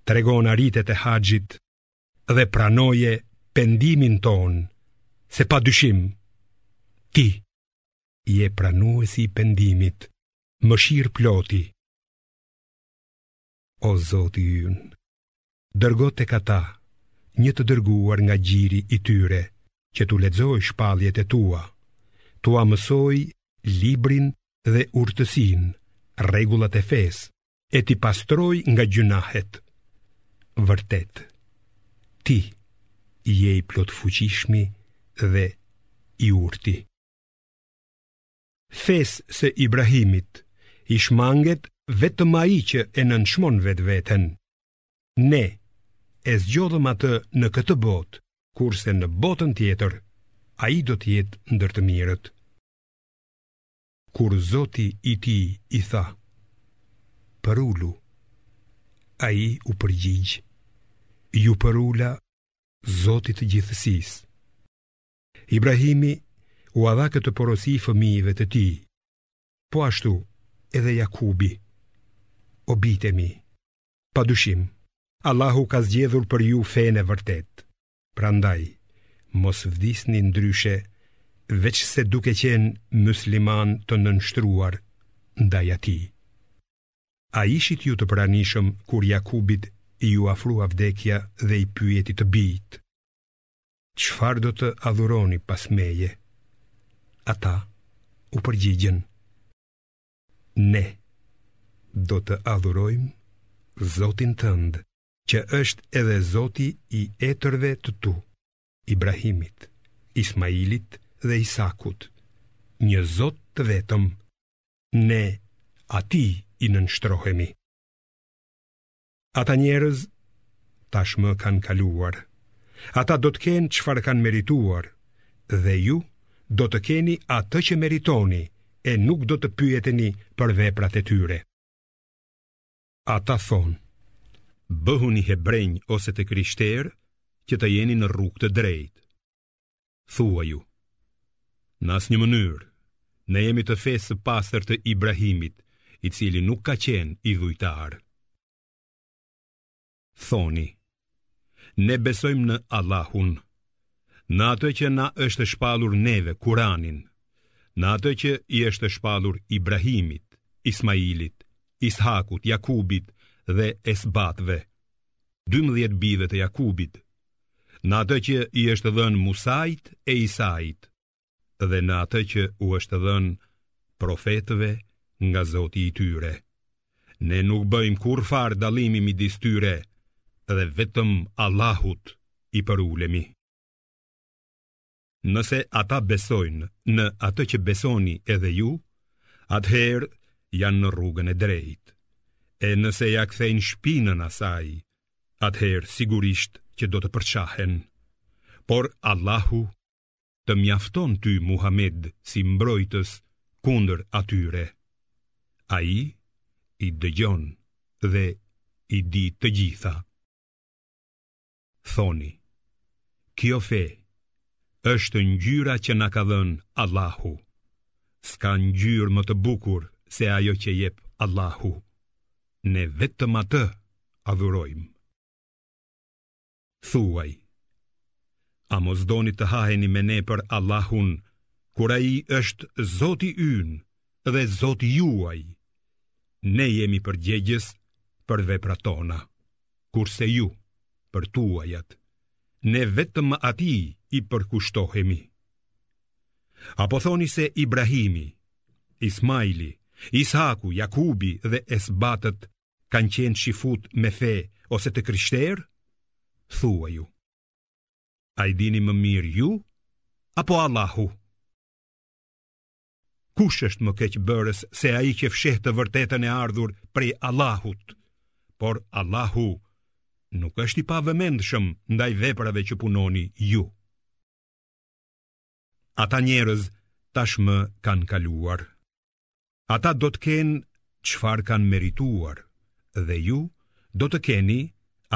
Tregona ritet e haxhit dhe pranoje pendimin tonë, se pa dyshim, ti je pranuesi i pendimit, mëshirëploti. O Zoti ynë, dërgo tek ata një të dërguar nga gjiri i tyre, që t'u lexojë shpaljet e tua, t'ua mësojë librin dhe urtësinë, rregullat e fesë, e t'i pastrojë nga gjynahet. Vërtet, ti je i plotfuqishmi dhe i urti. Fesë së Ibrahimit i shmanget vetëm ai që e nënçmon vetveten. Ne e zgjodhëm atë në këtë botë, kurse në botën tjetër ai do të jetë ndër të mirët. Kur Zoti i tij i tha, Përulu, ai u përgjigj, Iu përula Zotit të gjithësisë. Ibrahimi ua dha këtë porosi fëmijëve të tij, po ashtu edhe Jakubi. O bijtë e mi, pa dyshim, Allahu ka zgjedhur për ju fenë e vërtetë. Prandaj, mos vdisni ndryshe, veçse duke qenë myslimanë të nënshtruar ndaj atij. A ishit ju të pranishëm kur Jakubit iu afrua vdekja dhe i pyeti të bijtë, Çfarë do të adhuroni pas meje? Ata u përgjigjën, Ne do të adhurojmë Zotin tënd. që është edhe Zoti i etërve të tu, Ibrahimit, Ismailit dhe Isakut, një Zot të vetëm, ne atij i nënshtrohemi. Ata njerëz tashmë kanë kaluar, ata do të kenë çfarë kanë merituar, dhe ju do të keni atë që meritoni, e nuk do të pyeteni për veprat e tyre. Ata thonë, bëhuni hebrenj ose të krishterë që të jeni në rrugë të drejtë. Thuaju, në asnjë mënyrë, ne jemi të fesë së pastër të Ibrahimit, i cili nuk ka qenë idhujtar. thoni, Ne besojmë në Allahun, në atë që na është shpallur neve, kuranin, në atë që i është shpallur Ibrahimit, Ismailit, Ishakut, Jakubit dhe Esbatëve, 12 bijve të Jakubit, në atë që i është dhënë Musait e Isait, dhe në atë që u është dhënë profetëve nga Zoti i tyre. Ne nuk bëjmë kurrfarë dallimi midis tyre dhe vetëm Allahut i përulemi. Nëse ata besojnë në atë që besoni edhe ju, atëherë janë në rrugën e drejtë. E nëse ia kthejnë shpinën asaj, atëherë sigurisht që do të përçahen. Por Allahu të mjafton ty Muhammed si mbrojtës kundër atyre. Ai i dëgjon dhe i di të gjitha. Thoni, kjo fe është ngjyra që na ka dhënë Allahu. S'ka ngjyrë më të bukur se ajo që jep Allahu. Ne vetëm atë adhurojmë. Thuaj, a mos doni të haheni me ne për Allahun, kur Ai është zoti ynë dhe zoti juaj, ne jemi përgjegjës për veprat tona, kurse ju për tuajat, ne vetëm Atij i përkushtohemi. Apo thoni se Ibrahimi, Ismaili, Isaku, Jakubi dhe Esbatët kanë qenë çifutë me fe ose të krishterë? Thuaju. A i dini më mirë ju? Apo Allahu? Kush është më keqbërës se ai që fsheh të vërtetën e ardhur prej Allahut? Por Allahu nuk është i pavëmendshëm ndaj veprave që punoni ju. Ata njerëz tashmë kanë kaluar. Ata do të kenë çfarë kanë merituar dhe ju do të keni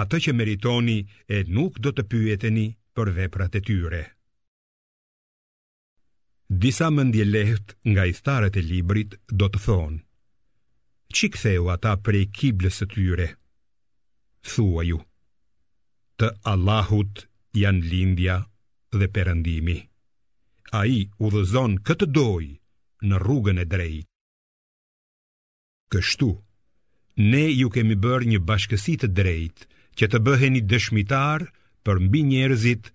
atë që meritoni e nuk do të pyeteni për veprat e tyre. Disa mendjelehtë nga ithtarët e librit do të thonë, ç'i ktheu ata prej kiblës së tyre? Thuaju, të Allahut janë lindja dhe perëndimi. Ai udhëzon kë të dojë në rrugën e drejtë. Kështu, ne ju kemi bërë një bashkësi të drejtë që të bëheni dëshmitarë përmbi njerëzit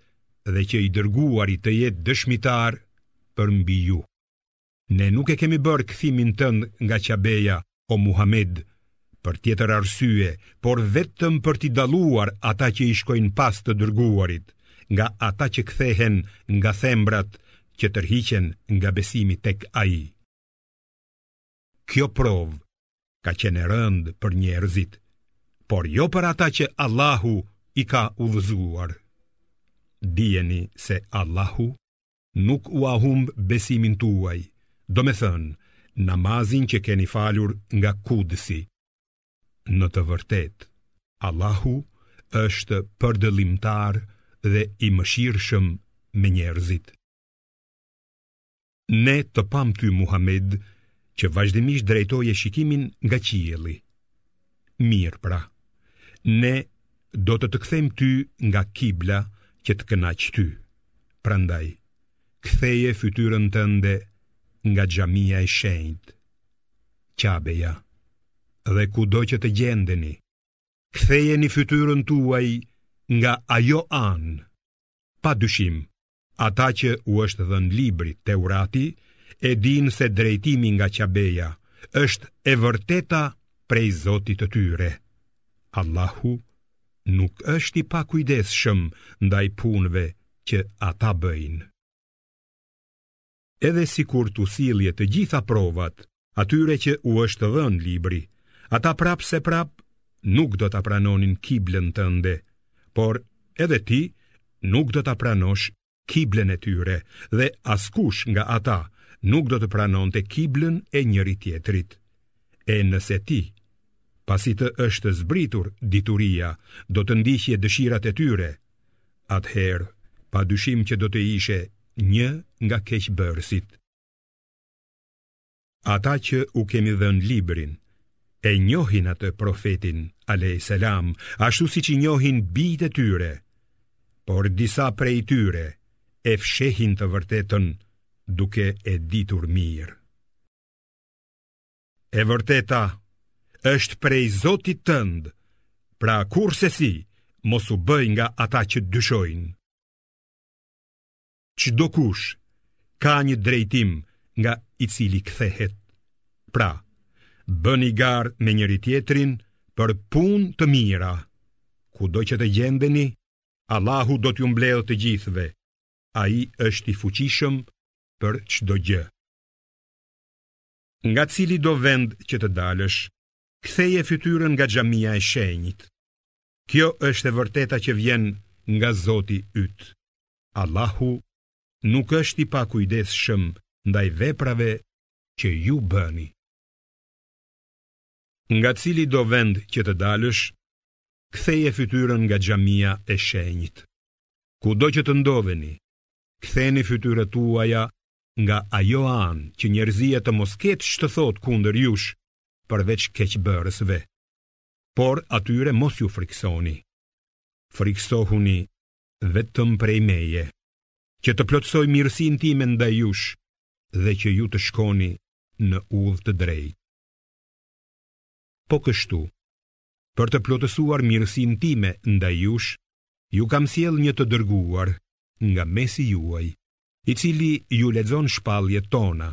dhe që i dërguari të jetë dëshmitar përmbi ju. Ne nuk e kemi bërë kthimin tënd nga Qabeja, o Muhamed, për tjetër arsye, por vetëm për t'i dalluar ata që i shkojnë pas të dërguarit, nga ata që kthehen nga thembrat që tërhiqen nga besimi tek Ai. Kjo provë ka qenë e rëndë për njerëzit, por jo për ata që Allahu i ka udhëzuar. Dijeni se Allahu Nuk ua humb besimin tuaj, domethënë, namazin që keni falur nga Kudsi. Në të vërtetë, Allahu është Përdëllimtar dhe i Mëshirshëm me njerëzit. Ne të pamë ty, Muhamed, që vazhdimisht drejtoje shikimin nga qielli. Mirë pra, ne do të të kthejmë ty nga kibla që të kënaqë ty. Prandaj, ktheje fytyrën tënde nga Xhamia e Shenjtë, Qabeja, dhe kudo që të gjendeni, kthejeni fytyrën tuaj nga ajo anë, pa dyshim Ata që u është dhënë libri Teurati e dinë se drejtimi nga Qabeja është e vërteta prej Zotit të tyre. Allahu nuk është i pakujdesshëm ndaj punëve që ata bëjnë. Edhe sikur t'u sillje të gjitha provat atyre që u është dhënë libri, ata prapëseprapë nuk do ta pranonin kiblën tënde, por edhe ti nuk do ta pranosh kiblën e tyre dhe askush nga ata nuk do të pranonte kiblën e njëri-tjetrit. E nëse ti, pasi të është zbritur dituria, do të ndiqje dëshirat e tyre, atëherë pa dyshim që do të ishe një nga keqbërësit. Ata që u kemi dhënë librin e njohin atë profetin alejhi selam, ashtu siç i njohin bijtë e tyre, por disa prej tyre e fshehin të vërtetën duke e ditur mirë. E vërteta është prej Zotit tënd, pra kurrsesi mos u bëj nga ata që dyshojnë. Çdokush ka një drejtim nga i cili kthehet. Pra, bëni garë me njëri-tjetrin për punë të mira. Kudo që të gjendeni, Allahu do t'ju mbledhë të gjithëve. Ai është i fuqishëm për çdo gjë. Nga cilido vend që të dalësh, ktheje fytyrën nga xhamia e shenjtë. Kjo është e vërteta që vjen nga Zoti yt. Allahu nuk është i pakujdesshëm ndaj veprave që ju bëni. Nga cilido vend që të dalësh, ktheje fytyrën nga xhamia e shenjtë. Kudo që të ndodheni, Ktheni fytyrat tuaja nga ajo anë që njerëzia të mos ketë ç'të thotë kundër jush, përveç keqbërësve. Por atyre mos iu frikësoni. Frikësohuni vetëm prej meje, që të plotësoj mirësinë time ndaj jush dhe që ju të shkoni në udhë të drejtë. Po kështu, për të plotësuar mirësinë time ndaj jush, ju kam sjellë një të dërguar nga mesi juaj, i cili ju lexon shpalljet tona,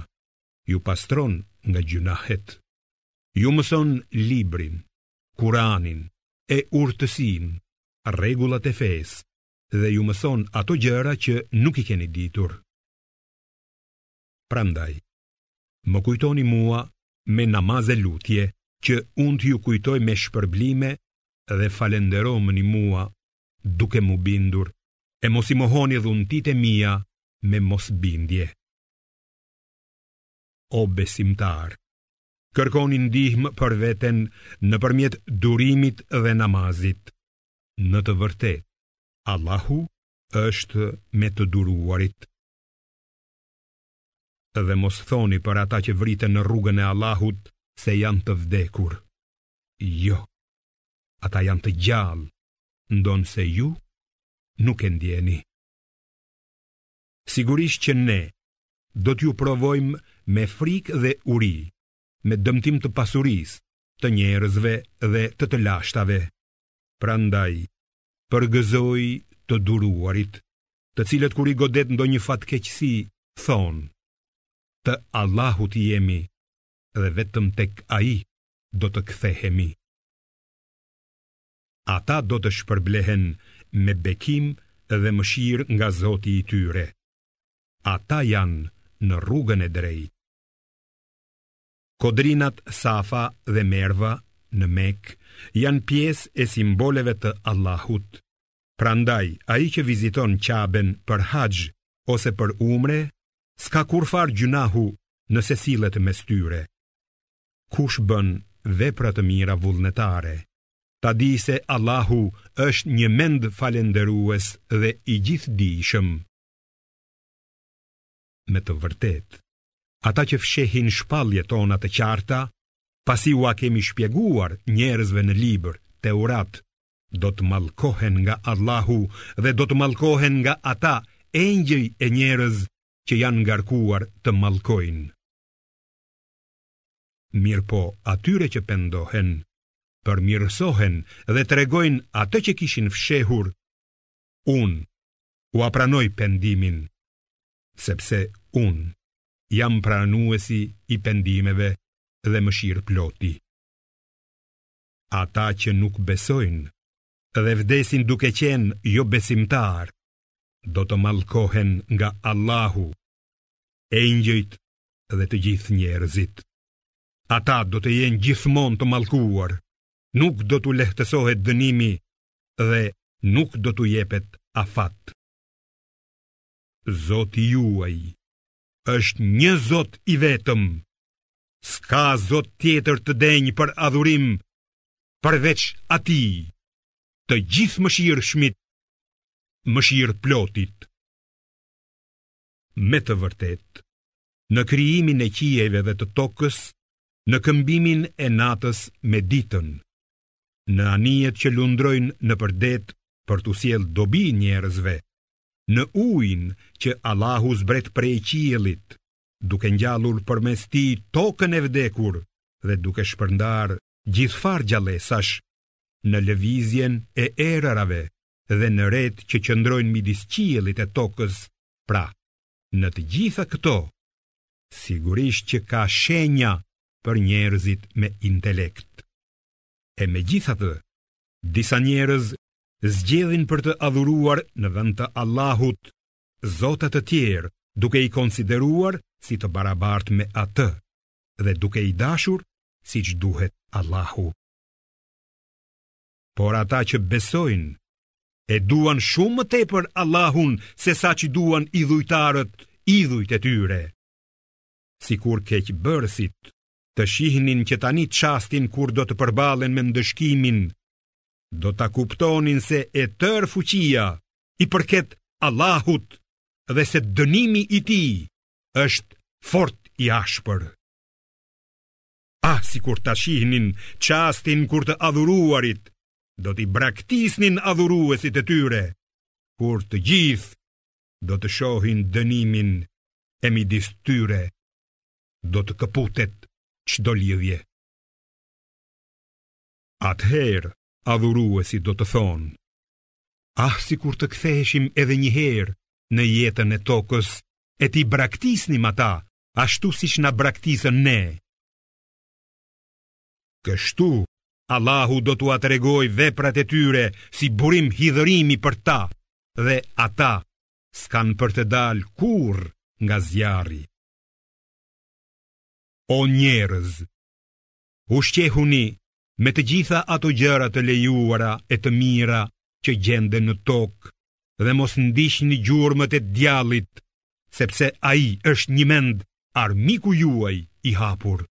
ju pastron nga gjynahet, ju mëson librin, Kuranin, e urtësinë, rregullat e fesë dhe ju mëson ato gjëra që nuk i keni ditur. Prandaj, Më kujtoni mua me namaz e lutje që unë t'ju kujtoj me shpërblime dhe falënderomëni mua duke m'u bindur e mos i mohoni dhuntitë e mia me mosbindje. O besimtarë, kërkoni ndihmë për veten nëpërmjet durimit dhe namazit. Në të vërtetë, Allahu është me të duruarit. Dhe mos thoni për ata që vriten në rrugën e Allahut se janë të vdekur. Jo. Ata janë të gjallë, ndonëse ju nuk e ndieni. Sigurisht që ne do t'ju provojmë me frikë dhe uri, me dëmtim të pasurisë, të njerëzve dhe të të lashtave, Prandaj, përgëzoji të duruarit, të cilët kur i godet ndonjë fatkeqësi, thonë: Të Allahut jemi dhe vetëm tek Ai do të kthehemi. Ata do të shpërblehen me bekim dhe mëshirë nga Zoti i tyre. Ata janë në rrugën e drejtë. Kodrinat Safa dhe Merva në Mekë janë pjesë e simboleve të Allahut. Prandaj, ai që viziton Qaben për haxh ose për umre, s'ka kurrfarë gjynahu nëse sillet mes tyre. Kush bën vepra të mira vullnetare, ta dijë se Allahu është njëmend falënderues dhe i gjithëdijshëm. me të vërtetë. Ata që fshehin shpalljet tona të qarta, pasi ua kemi shpjeguar njerëzve në libër, Teurat, do të mallkohen nga Allahu dhe do të mallkohen nga ata engjëj e njerëz që janë ngarkuar të mallkojnë. Mirëpo atyre që pendohen, përmirësohen dhe tregojnë atë që kishin fshehur, Unë ua pranoj pendimin, sepse unë jam pranuesi i pendimeve dhe mëshirëploti. Ata që nuk besojnë dhe vdesin duke qenë jobesimtarë, do të mallkohen nga Allahu, engjëjt dhe të gjithë njerëzit. Ata do të jenë gjithmonë të mallkuar, nuk do t'u lehtësohet dënimi dhe nuk do t'u jepet afat. Zoti juaj është një Zot i vetëm. S'ka Zot tjetër të denjë për adhurim përveç atij, të Gjithëmëshirshmit, Mëshirëplotit. Me të vërtetë, në krijimin e qiejve dhe të tokës, në këmbimin e natës me ditën, në anijet që lundrojnë nëpër det për t'u sjellë dobi njerëzve, në ujin që Allahu zbret prej qiellit, duke ngjallur përmes tij tokën e vdekur dhe duke shpërndarë gjithfarë gjallesash, në lëvizjen e erërave dhe në retë që qëndrojnë midis qiellit e tokës, pra, në të gjitha këto, sigurisht që ka shenja për njerëzit me intelekt. E megjithatë, disa njerëz zgjedhin për të adhuruar në vend të Allahut zota të tjerë, duke i konsideruar si të barabartë me atë dhe duke i dashur siç duhet Allahu. Por ata që besojnë e duan shumë më tepër Allahun sesa ç'i duan idhujtarët, idhujt e tyre. Sikur keqbërësit të shihnin që tani çastin kur do të përballen me ndëshkimin, do ta kuptonin se e tërë fuqia i përket Allahut dhe se dënimi i tij është fort i ashpër. Ah, sikur ta shihnin çastin kur të adhuruarit, do t'i braktisnin adhuruesit e tyre, kur të gjithë do të shohin dënimin e midis tyre do të këputet çdo lidhje. Atëherë, adhuruesit do të thonë, ah sikur të ktheheshim edhe njëherë në jetën e tokës, e t'i braktisnim ata, ashtu siç na braktisën ne. Kështu, Allahu do t'ua tregojë veprat e tyre si burim hidhërimi për ta, dhe ata s'kanë për të dalë kurrë nga zjarri. O njerëz, ushqehuni me të gjitha ato gjëra të lejuara e të mira që gjenden në tokë dhe mos ndiqni gjurmët e djallit, sepse ai është njëmend armiku juaj i hapur.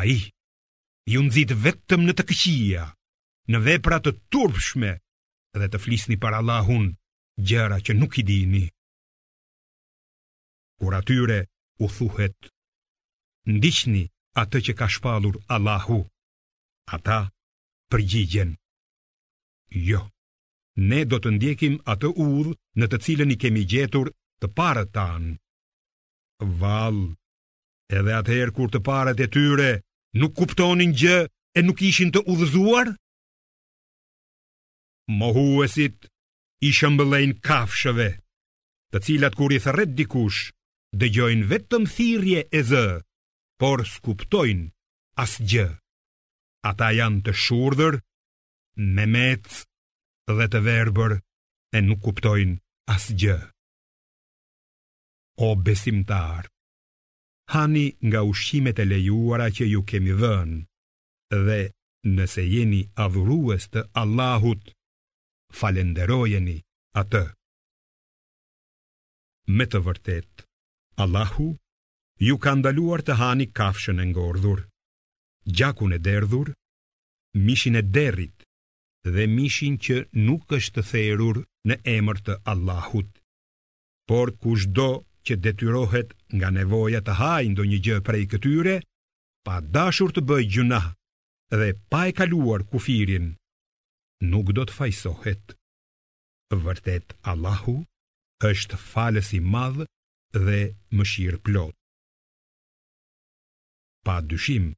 Ai ju nxit vetëm në të këqia, në vepra të turpshme dhe të flisni për Allahun gjëra që nuk i dini. Kur atyre u thuhet, ndiqni atë që ka shpallur Allahu, ata përgjigjen, jo, ne do të ndjekim atë udhë në të cilën i kemi gjetur të parët tanë. Vallë, Edhe atëherë kur të parët e tyre nuk kuptonin gjë e nuk ishin të udhëzuar? Mohuesit i shëmbëllejnë kafshëve, të cilat kur i thërret dikush, dëgjojnë vetëm thirrje e zë, por s'kuptojnë asgjë. Ata janë të shurdhër, memecë dhe të verbër e nuk kuptojnë asgjë. O besimtarë! Hani nga ushqimet e lejuara që ju kemi dhënë, dhe nëse jeni adhurues të Allahut, falënderojeni Atë. Me të vërtetë, Allahu ju ka ndaluar të hani kafshën e ngordhur, gjakun e derdhur, mishin e derrit dhe mishin që nuk është therur në emër të Allahut. Por kushdo që detyrohet nga nevoja të hajë ndonjë gjë prej këtyre, pa dashur të bëjë gjynah dhe pa e kaluar kufirin, nuk do të fajësohet. Vërtet Allahu është Falës i Madh dhe Mëshirëplot. Pa dyshim,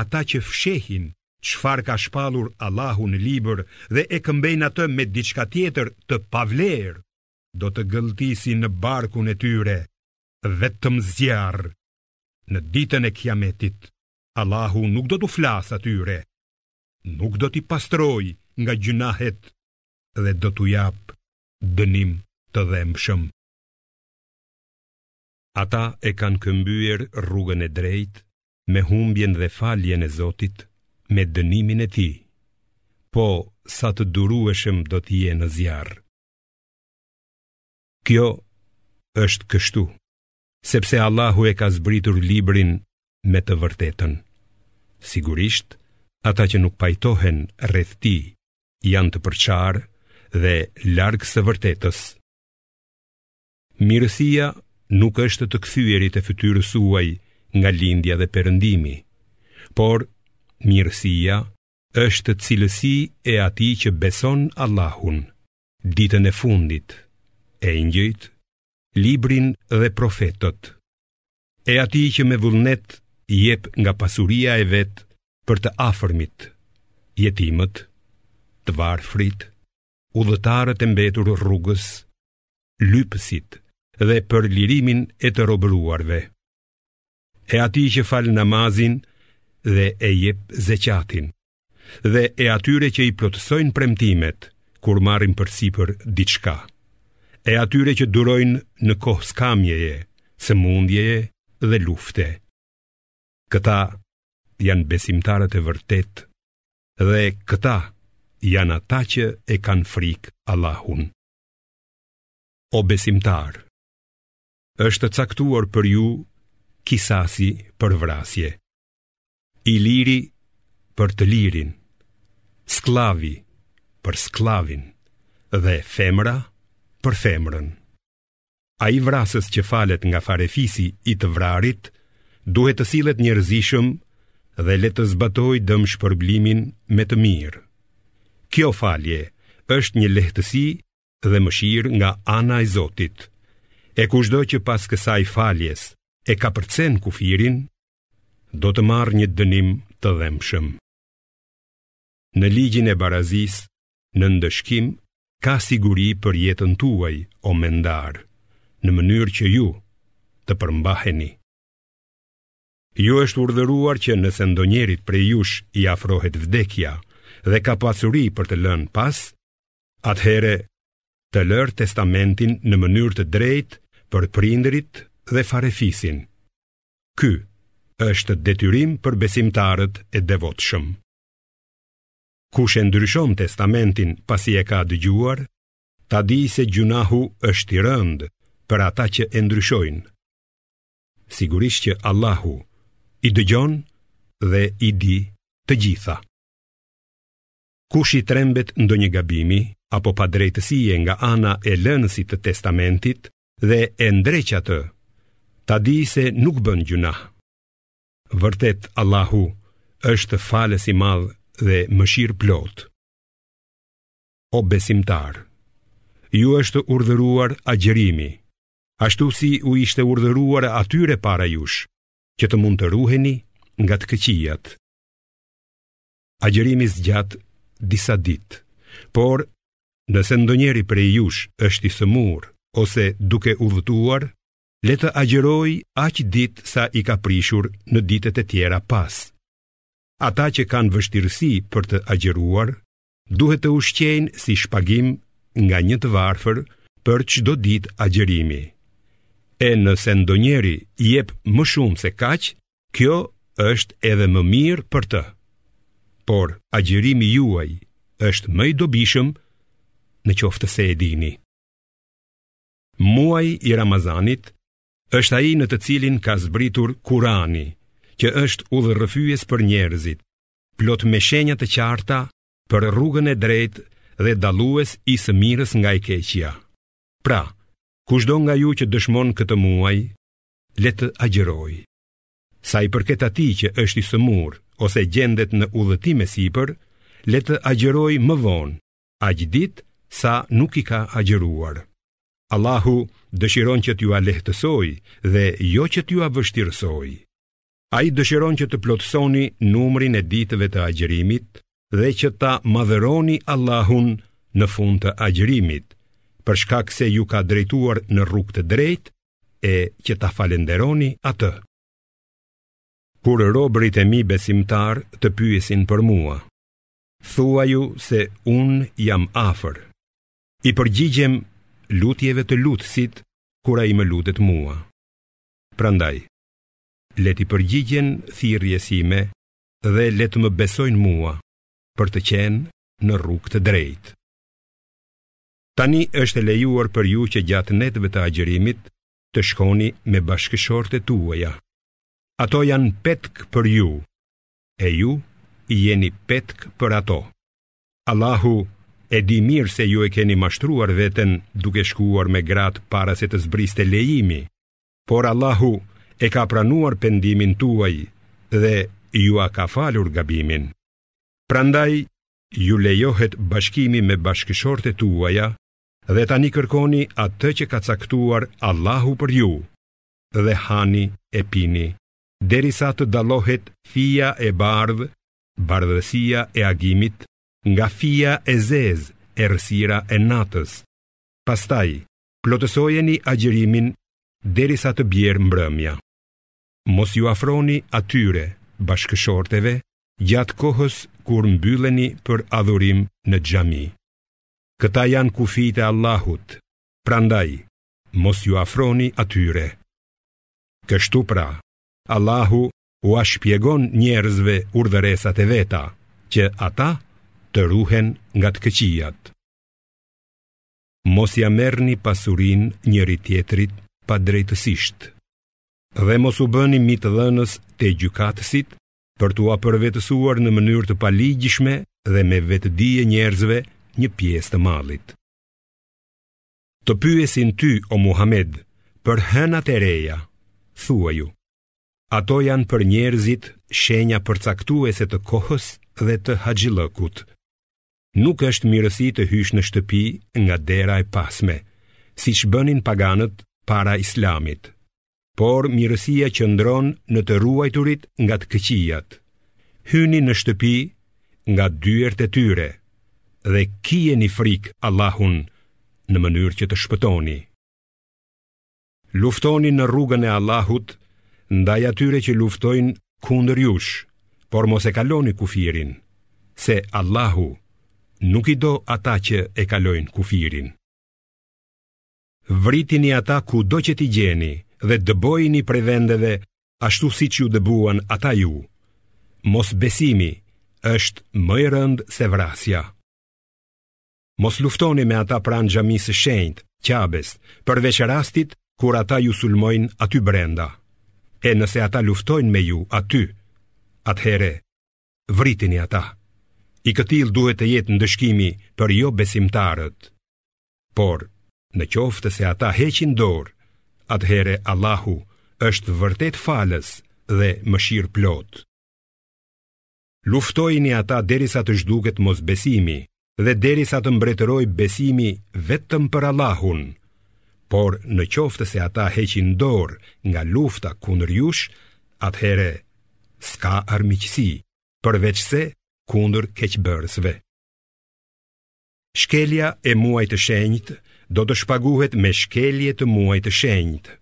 ata që fshehin çfarë ka shpallur Allahu në Libër dhe e këmbejnë atë me diçka tjetër të pavlerë, do të gëlltisin në barkun e tyre vetëm zjarr. Në ditën e Kiametit, Allahu nuk do t'u flasë atyre. Nuk do t'i pastrojë nga gjynahet dhe do t'u japë dënim të dhembshëm. Ata e kanë këmbyer rrugën e drejtë me humbjen dhe faljen e Zotit, me dënimin e Tij. Po sa të durueshëm do të jenë në zjarr. Kjo është kështu, sepse Allahu e ka zbritur librin me të vërtetën. Sigurisht, ata që nuk pajtohen rreth tij janë të përçarë dhe larg së vërtetës. Mirësia nuk është të kthyerit e fytyrës suaj nga lindja dhe perëndimi, por mirësia është cilësi e atij që beson Allahun, ditën e fundit, engjëjt, librin dhe profetët, e atij që me vullnet jep nga pasuria e vet për të afërmit, jetimët, të varfrit, udhëtarët e mbetur rrugës, lypësit dhe për lirimin e të robëruarve. e atij që fal namazin dhe e jep zeqatin, dhe e atyre që i plotësojnë premtimet kur marrin përsipër diçka, e atyre që durojnë në kohë skamjeje, sëmundjeje dhe lufte. Këta janë besimtarët e vërtetë dhe këta janë ata që e kanë frikë Allahun. O besimtarë, është caktuar për ju kisasi për vrasje. I liri për të lirin, skllavi për skllavin dhe femra për femrën. Ai vrasës që falet nga farefisi i të vrarit, duhet të sillet njerëzishëm dhe le të zbatojë dëmshpërblimin me të mirë. Kjo falje është një lehtësi dhe mëshirë nga ana e Zotit. E kushdo që pas kësaj faljes e kapërcen kufirin, do të marrë një dënim të dhembshëm. Në ligjin e barazisë, në ndëshkim, ka siguri për jetën tuaj, o mendarë, në mënyrë që ju të përmbaheni. Ju është urdhëruar që nëse ndonjërit prej jush i afrohet vdekja dhe ka pasuri për të lënë pas, Atëherë, të lërë testamentin në mënyrë të drejtë për prindërit dhe farefisin. Ky është detyrim për besimtarët e devotshëm. Kush e ndryshon testamentin pasi e ka dëgjuar, ta dijë se gjunahu është i rëndë për ata që e ndryshojnë. Sigurisht që Allahu i dëgjon dhe i di të gjitha. Kush i trembet ndonjë gabimi apo padrejtësie nga ana e lënësit të testamentit dhe e ndreq atë, ta di se nuk bën gjunah. Vërtet Allahu është falës i madh dhe mëshirëplotë. O besimtarë, ju është urdhëruar agjërimi, ashtu si u ishte urdhëruar atyre para jush, që të mund të ruheni nga të këqijat. Agjërimi zgjat disa ditë, por nëse ndonjëri prej jush është i sëmurë ose duke udhëtuar, le të agjërojë aq ditë sa i ka prishur në ditët e tjera pas. Ata që kanë vështirësi për të agjëruar, duhet të ushqejnë si shpagim nga një të varfër për çdo ditë agjërimi. E nëse ndonjëri jep më shumë se kaq, Kjo është edhe më mirë për të. Por agjërimi juaj është më i dobishëm në qoftë se e dini. Muaji i Ramazanit është ai në të cilin ka zbritur Kurani, që është udhërrëfyes për njerëzit, plot me shenja të qarta për rrugën e drejtë dhe dallues i së mirës nga e keqja. Pra, kushdo nga ju që dëshmon këtë muaj, le të agjërojë. Sa i përket atij që është i sëmurë ose gjendet në udhëtim e sipër, le të agjërojë më vonë, aq ditë sa nuk i ka agjëruar. Allahu dëshiron që t'jua lehtësojë dhe jo që t'jua vështirësojë. Ai dëshiron që të plotësoni numrin e ditëve të agjërimit dhe që ta madhëroni Allahun në fund të agjërimit, për shkak se ju ka drejtuar në rrugë të drejtë e që ta falënderoni atë. Kur robërit e mi besimtarë të pyesin për mua, thuaju se unë jam afër. I përgjigjem lutjeve të lutësit kur ai më lutet mua. Prandaj, le t'i përgjigjen thirrjes sime dhe le të më besojnë mua për të qenë në rrugë të drejtë. Tani është e lejuar për ju që gjatë netëve të agjërimit të shkoni me bashkëshortet tuaja. Ato janë petk për ju, e ju jeni petk për ato. Allahu e di mirë se ju e keni mashtruar veten duke shkuar me gratë para se të zbriste lejimi, Por Allahu e ka pranuar pendimin tuaj dhe jua ka falur gabimin. Prandaj, ju lejohet bashkimi me bashkëshortet tuaja dhe tani kërkoni atë që ka caktuar Allahu për ju dhe hani e pini, derisa të dallohet fija e bardhë, bardhësia e agimit, nga fija e zezë, erësira e natës. Pastaj, Plotësojeni agjërimin derisa të bjerë mbrëmja. Mos iu afroni atyre bashkëshorteve gjatë kohës kur mbylleni për adhurim në xhami. Këta janë kufijtë e Allahut, prandaj mos iu afroni atyre. Kështu pra, Allahu ua shpjegon njerëzve urdhëresat e veta, që ata të ruhen nga të këqijat. mos ia merrni pasurinë njëri-tjetrit padrejtësisht, dhe mos u bëni mitëdhënës te gjykatësit për t'ua përvetësuar në mënyrë të paligjshme dhe me vetëdije njerëzve një pjesë të mallit. Të pyesin ty, o Muhammed, për hënat e reja, thuaju, ato janë për njerëzit shenja përcaktuese të kohës dhe të haxhillëkut. Nuk është mirësi të hysh në shtëpi nga dera e pasme, siç bënin paganët para islamit, por mirësia qëndron në të ruajturit nga të këqijat. Hyni në shtëpi nga dyert e tyre dhe kijeni frikë Allahun në mënyrë që të shpëtoni. Luftoni në rrugën e Allahut ndaj atyre që luftojnë kundër jush, por mos e kaloni kufirin, se Allahu nuk i do ata që e kalojnë kufirin. Vritini ata kudo që t'i gjeni dhe dëbojini prej vendeve ashtu siç ju dëbuan ata ju. Mosbesimi është më i rëndë se vrasja. Mos luftoni me ata pranë xhamisë së shenjtë, Qabes, përveç rastit kur ata ju sulmojnë aty brenda. E nëse ata luftojnë me ju aty, atëhere vritini ata. I këtillë duhet të jetë ndëshkimi për jobesimtarët. Por, në qoftë se ata heqin dorë, atëhere Allahu është vërtet falës dhe mëshirëplotë. Luftojini ata derisa të zhduket mosbesimi dhe derisa të mbretërojë besimi vetëm për Allahun, por në qoftë se ata heqin dorë nga lufta kundër jush, atëhere s'ka armiqësi, përveçse kundër keqbërësve. Shkelja e muajit të shenjtë do të shpaguhet me shkelje të muajit të shenjtë,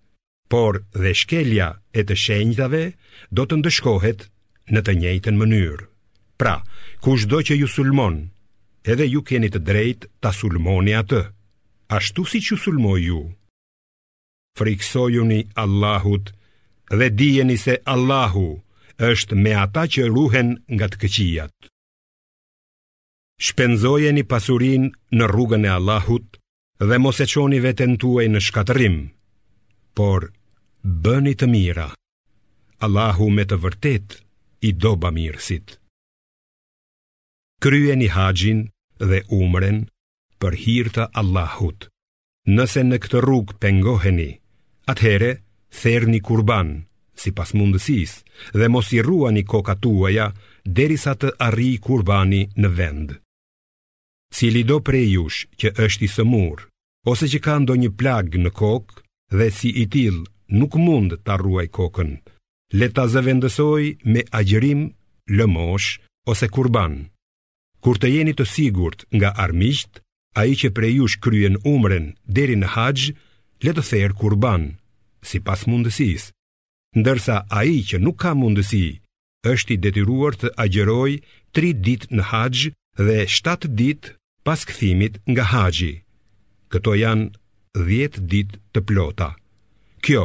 por dhe shkelja e të shenjtave do të ndëshkohet në të njëjtën mënyrë. Pra, kushdo që ju sulmon, edhe ju keni të drejtë ta sulmoni atë, ashtu siç ju sulmoi ju. Frikësojuni Allahut dhe dijeni se Allahu është me ata që ruhen nga të këqijat. Shpenzojeni pasurinë në rrugën e Allahut dhe mos e çoni veten tuaj në shkatërrim, por bëni të mira. Allahu me të vërtetë i do bamirësit. Kryeni haxhin dhe umren për hir të Allahut. Nëse në këtë rrugë pengoheni, atëherë therni kurban, sipas mundësisë, dhe mos i rruani kokat tuaja, derisa të arrijë kurbani në vend. Cilido prej jush që është i sëmurë, ose që ka ndonjë plagë në kokë, dhe si i tillë nuk mund ta rruajë kokën, le ta zëvendësojë me agjërim, lëmoshë ose kurban. Kur të jeni të sigurt nga armiqtë, ai që prej jush kryen umren deri në haxh, le të therë kurban, sipas mundësisë, ndërsa ai që nuk ka mundësi, është i detyruar të agjërojë 3 ditë në haxh dhe 7 ditë pas kthimit nga haxhi. Këto janë 10 ditë të plota. Kjo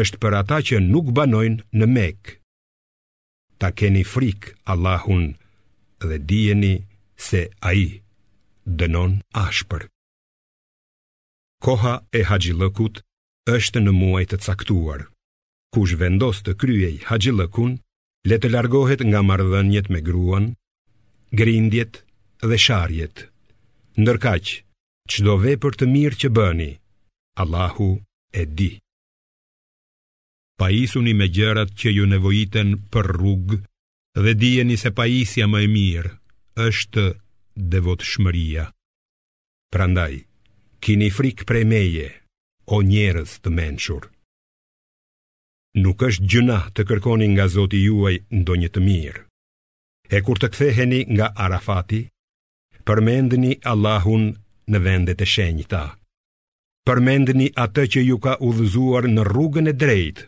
është për ata që nuk banojnë në Mekë. ta keni frikë Allahun dhe dijeni se Ai dënon ashpër. Koha e haxhillëkut është në muaj të caktuar. Kush vendos të kryejë haxhillëkun, le të largohet nga marrëdhëniet me gruan, grindjet dhe sharjet. Ndërkaq, çdo vepër të mirë që bëni, Allahu e di. pajisuni me gjërat që ju nevojiten për rrugë dhe dijeni se pajisja më e mirë është devotshmëria. Prandaj, kini frikë prej meje, o njerëz të mençur. Nuk është gjynah të kërkoni nga Zoti juaj ndonjë të mirë. E kur të ktheheni nga Arafati, përmendni Allahun në vendet e shenjta, Përmendni atë që ju ka udhëzuar në rrugën e drejtë,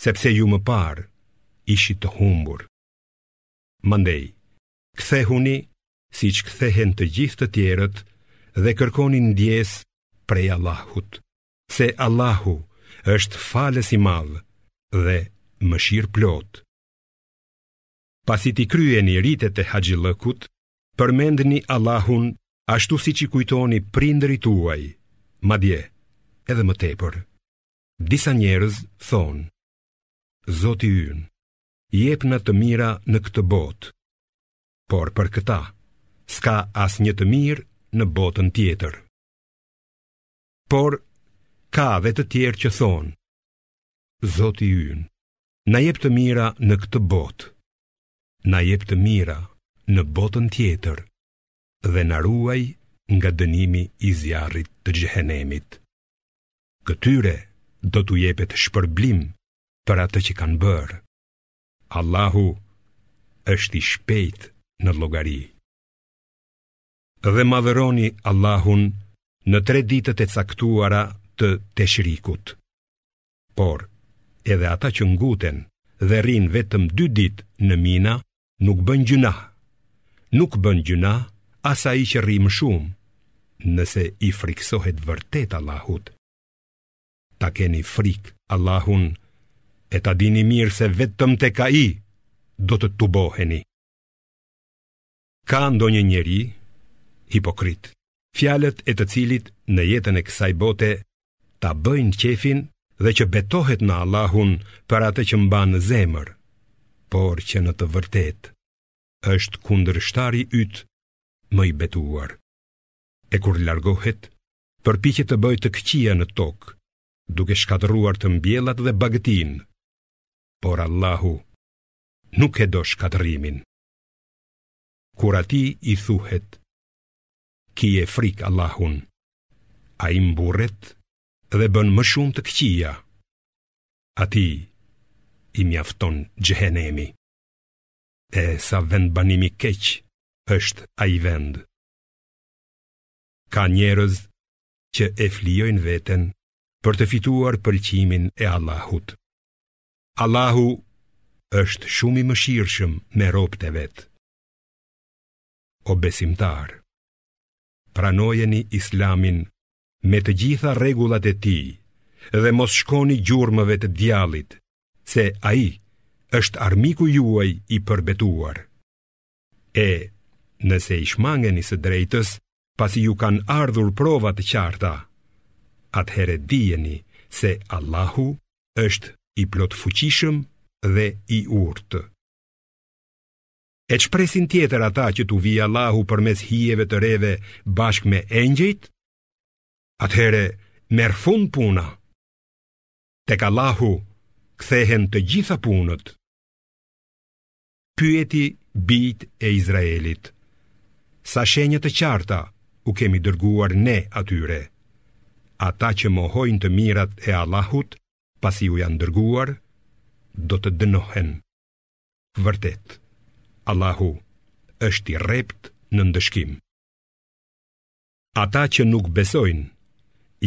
sepse ju më parë ishit të humbur. Mandej, kthehuni siç kthehen të gjithë të tjerët dhe kërkoni ndjesë prej Allahut, se Allahu është falës i madh dhe mëshirëplotë. pasi t'i kryeni ritet e haxhillëkut, përmendni Allahun ashtu siç i kujtoni prindërit tuaj, madje, edhe më tepër. Disa njerëz thonë, Zoti ynë, jepna të mira në këtë botë, por për këta, s'ka asnjë të mirë në botën tjetër. Por, ka dhe të tjerë që thonë, Zoti ynë, na jep të mira në këtë botë, na jep të mira në botën tjetër dhe na ruaj nga dënimi i zjarrit të xhehenemit. Këtyre do t'u jepet shpërblim për atë që kanë bërë. Allahu është i shpejt në llogari. Dhe madhëroni Allahun në tre ditët e caktuara të teshrikut. Por, edhe ata që nguten dhe rrinë vetëm dy ditë në Mina, nuk bëjnë gjynah. Nuk bën gjynah as ai që rri më shumë, nëse i frikësohet vërtet Allahut. Ta keni frikë Allahun e ta dini mirë se vetëm tek ai do të tuboheni. Ka ndonjë njeri hipokrit, fjalët e të cilit në jetën e kësaj bote ta bëjnë qefin dhe që betohet në Allahun për atë që mban në zemër, por që në të vërtetë është kundërshtari yt më i betuar. E kur largohet, përpiqet të bëjë të këqija në tokë, duke shkatërruar të mbjellat dhe bagëtinë, por Allahu nuk e do shkatërrimin. Kur atij i thuhet, kije frikë Allahun, ai mburret dhe bën më shumë të këqija, atij i mjafton xhehenemi. E sa vendbanim i keq është ai vend. Ka njerëz që e flijojnë veten për të fituar pëlqimin e Allahut. Allahu është shumë i mëshirshëm me robtë e vet. O besimtarë, pranojeni Islamin me të gjitha rregullat e tij dhe mos shkoni gjurmëve të djallit, se ai është armiku juaj i përbetuar. E, nëse i shmangeni së drejtës, pasi ju kanë ardhur prova të qarta, atëherë dijeni se Allahu është i plotfuqishëm dhe i urtë. E ç'presin tjetër ata që t'u vijë Allahu përmes hijeve të reve bashkë me engjëjt? Atëherë, merr fund puna. Tek Allahu, kthehen të gjitha punët. pyeti bijtë e Izraelit, Sa shenja të qarta u kemi dërguar ne atyre? Ata që mohojnë të mirat e Allahut, pasi u janë dërguar, do të dënohen. Vërtet, Allahu është i rreptë në ndëshkim. Ata që nuk besojnë,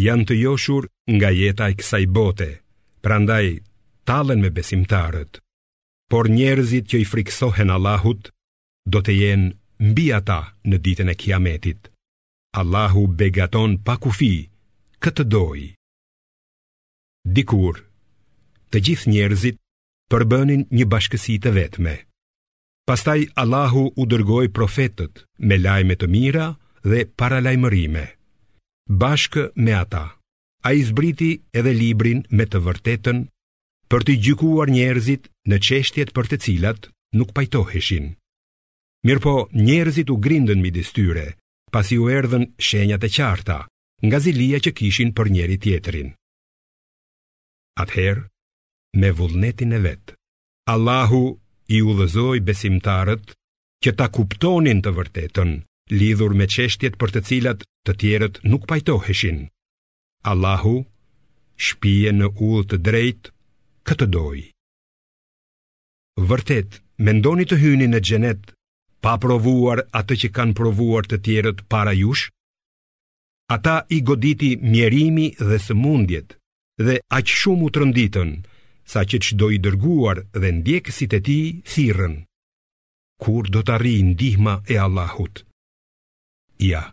janë të joshur nga jeta e kësaj bote, prandaj tallen me besimtarët. Por njerëzit që i frikësohen Allahut do të jenë mbi ata në ditën e Kiametit. Allahu begaton pa kufi kë të dojë. Dikur, të gjithë njerëzit përbënin një bashkësi të vetme. Pastaj Allahu u dërgoi profetët me lajme të mira dhe paralajmërime. Bashkë me ata, ai zbriti edhe librin me të vërtetën për t'i gjykuar njerëzit në çështjet për të cilat nuk pajtoheshin. Mirëpo njerëzit u grindën midis tyre, pasi u erdhën shenjat e qarta nga zilia që kishin për njëri-tjetrin. Atëherë, me vullnetin e vet, Allahu i udhëzoi besimtarët që ta kuptonin të vërtetën lidhur me çështjet për të cilat të tjerët nuk pajtoheshin. Allahu shpie në udhë të drejtë kë të dojë. Vërtet, mendoni të hyni në xhenet pa provuar atë që kanë provuar të tjerët para jush? Ata i goditi mjerimi dhe sëmundjet dhe aq shumë u tronditën saqë çdo i dërguar dhe ndjekësit e tij thirrën. Kur do të arrijë ndihma e Allahut? Ja,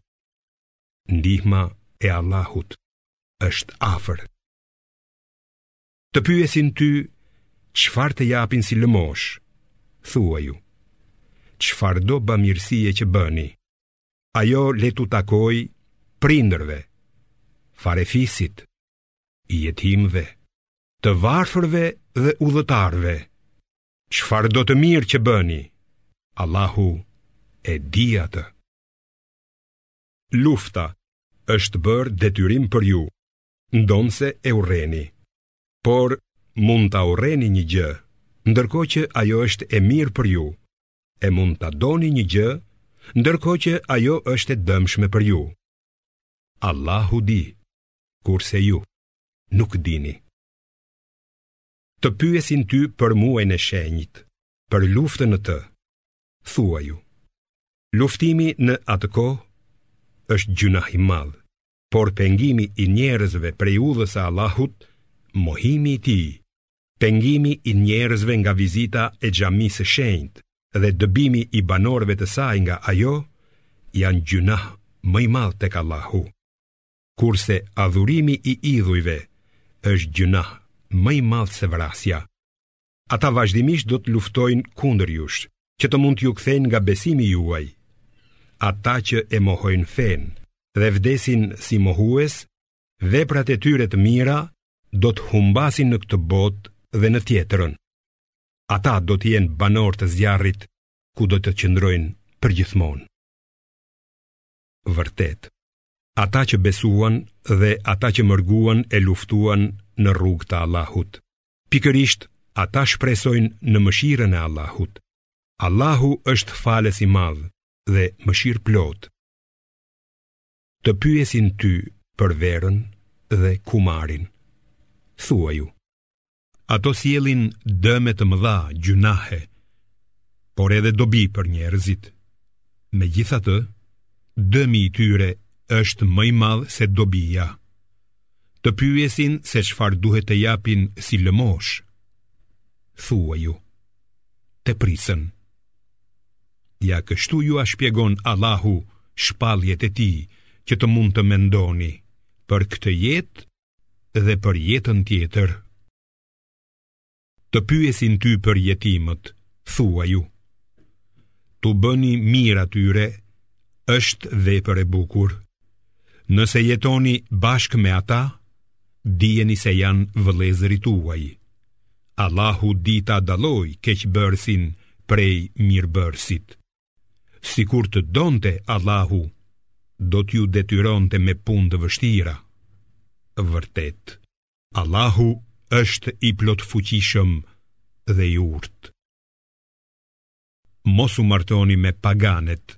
ndihma e Allahut është afër. Të pyesin ty, çfarë të japin si lëmoshë? Thuaju, çfarëdo bamirësie që bëni, ajo le t'u takojë prindërve, farefisit, jetimve, të varfërve dhe udhëtarëve, Çfarëdo të mirë që bëni, Allahu e di atë. Lufta është bërë detyrim për ju, ndonëse e urreni. Por mund ta urreni një gjë, ndërkohë që ajo është e mirë për ju, e mund ta doni një gjë, ndërkohë që ajo është e dëmshme për ju. Allahu di, kurse ju nuk dini. të pyesin ty për muajin e shenjtë, për luftën në të, thuaju: Luftimi në atë kohë është gjynah i madh, por pengimi i njerëzve prej udhës së Allahut, mohimi i tij, pengimi i njerëzve nga vizita e xhamisë së shenjtë dhe dëbimi i banorëve të saj nga ajo, janë gjynah më i madh tek Allahu. kurse adhurimi i idhujve është gjynah më i madh se vrasja. Ata vazhdimisht do të luftojnë kundër jush, që të mund t'ju kthejnë nga besimi juaj. Ata që e mohojnë fenë dhe vdesin si mohues, veprat e tyre të mira do të humbasin në këtë botë dhe në tjetrën. Ata do të jenë banorë të zjarrit ku do të qëndrojnë përgjithmonë. Vërtet, ata që besuan dhe ata që mërguan e luftuan në rrugë të Allahut. Pikërisht ata shpresojnë në mëshirën e Allahut. Allahu është falës i madh dhe mëshirëplotë. Të pyesin ty për verën dhe kumarin. Thuaju, Ato sjellin dëme të mëdha, gjynahe, por edhe dobi për njerëzit. Megjithatë, dëmi i tyre është më i madh se dobia. Të pyesin se çfarë duhet të japin si lëmoshë. Thuaju, tepricën. Ja kështu jua shpjegon Allahu shpalljet e tij që të mund të mendoni për këtë jetë dhe për jetën tjetër. Të pyesin ty për jetimët, thuaju: T'u bëni mirë atyre, është vepër e bukur. Nëse jetoni bashkë me ata, dijeni se janë vëllezërit tuaj. Allahu di ta dallojë keqbërësin prej mirëbërësit. Sikur të donte Allahu, do t'ju detyronte me punë të vështira. Vërtet, Allahu është i plotfuqishëm dhe i urtë. Mos u martoni me paganet,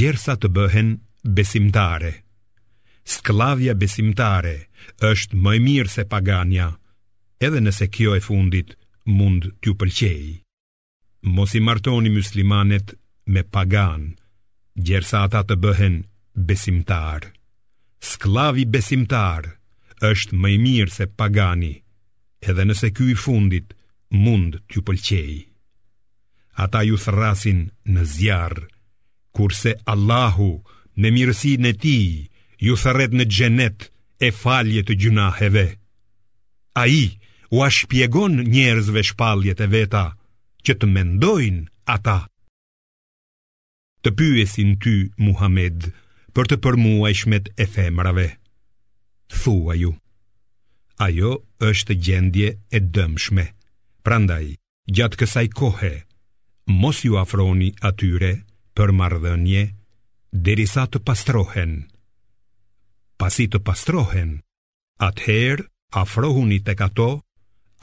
gjersa të bëhen besimtare. Skllavja besimtare është më e mirë se pagania, edhe nëse kjo e fundit mund t'ju pëlqejë. Mos i martoni muslimanet me paganë, gjersa ata të bëhen besimtarë. Skllavi besimtar është më i mirë se pagani, edhe nëse ky i fundit mund t'ju pëlqejë. Ata ju thërrasin në zjarr, kurse Allahu me mirësinë e tij ju thërret në xhenet e falje të gjynaheve. Ai ua shpjegon njerëzve shpalljet e veta që të mendojnë ata. Të pyesin ty Muhamed për të përmuajshmet e femrave. Thuaju. Ajo është gjendje e dëmshme. Prandaj, gjatë kësaj kohe, mos iu afroni atyre për marrëdhënie, derisa të pastrohen. Pasi të pastrohen, atëherë afrohuni tek ato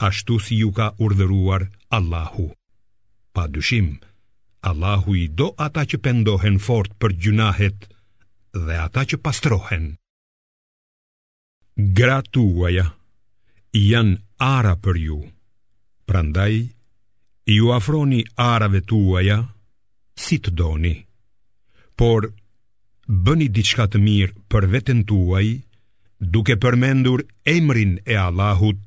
ashtu si ju ka urdhëruar Allahu. Pa dyshim, Allahu i do ata që pendohen fort për gjynahet dhe ata që pastrohen. Gratë tuaja janë ara për ju, prandaj iu afroni arave tuaja si të doni, por bëni diçka të mirë për veten tuaj duke përmendur emrin e Allahut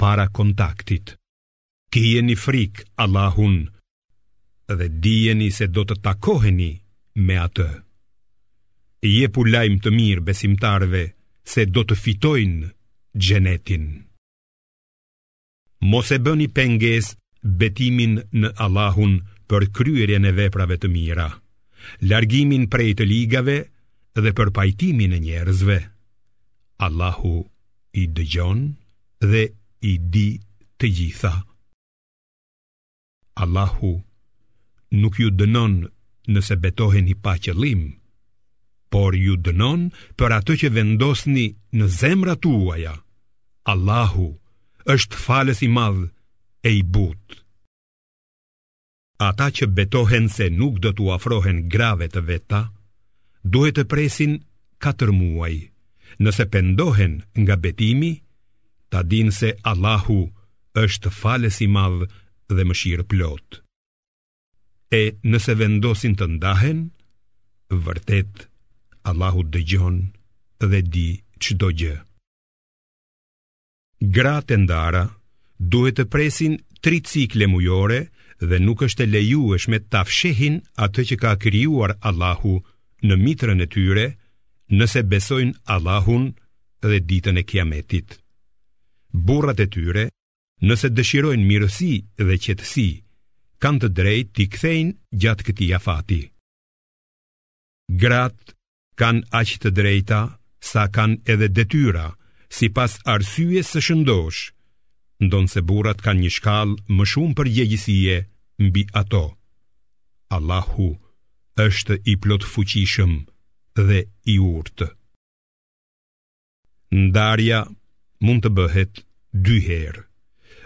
para kontaktit. Kijeni frikë Allahun dhe dijeni se do të takoheni me atë. Jepu lajm të mirë besimtarëve se do të fitojnë xhenetin. Mos e bëni pengesë betimin në Allahun për kryerjen e veprave të mira, largimin prej të ligave dhe për pajtimin e njerëzve. Allahu i dëgjon dhe i di të gjitha. Allahu nuk ju dënon nëse betoheni pa qëllim, por ju dënon për atë që vendosni në zemrat tuaja. Allahu është falës i madh e i butë. Ata që betohen se nuk do t'u afrohen grave të veta, duhet të presin 4 muaj. Nëse pendohen nga betimi, ta dinë se Allahu është falës i madh dhe mëshirëplotë. E nëse vendosin të ndahen, vërtet Allahu dëgjon dhe di çdo gjë. Gratë e ndara duhet të presin tri cikle mujore dhe nuk është e lejueshme ta fshehin atë që ka krijuar Allahu në mitrën e tyre, nëse besojnë Allahun dhe ditën e kiametit. Burrat e tyre, nëse dëshirojnë mirësi dhe qetësi, kanë të drejtë t'i kthejnë gjatë këtij afati. Gratë kanë aq të drejta sa kanë edhe detyra, sipas arsyes së shëndoshë, ndonëse burrat kanë një shkallë më shumë përgjegjësie mbi ato. Allahu është i plotfuqishëm dhe i urtë. Ndarja mund të bëhet dy herë.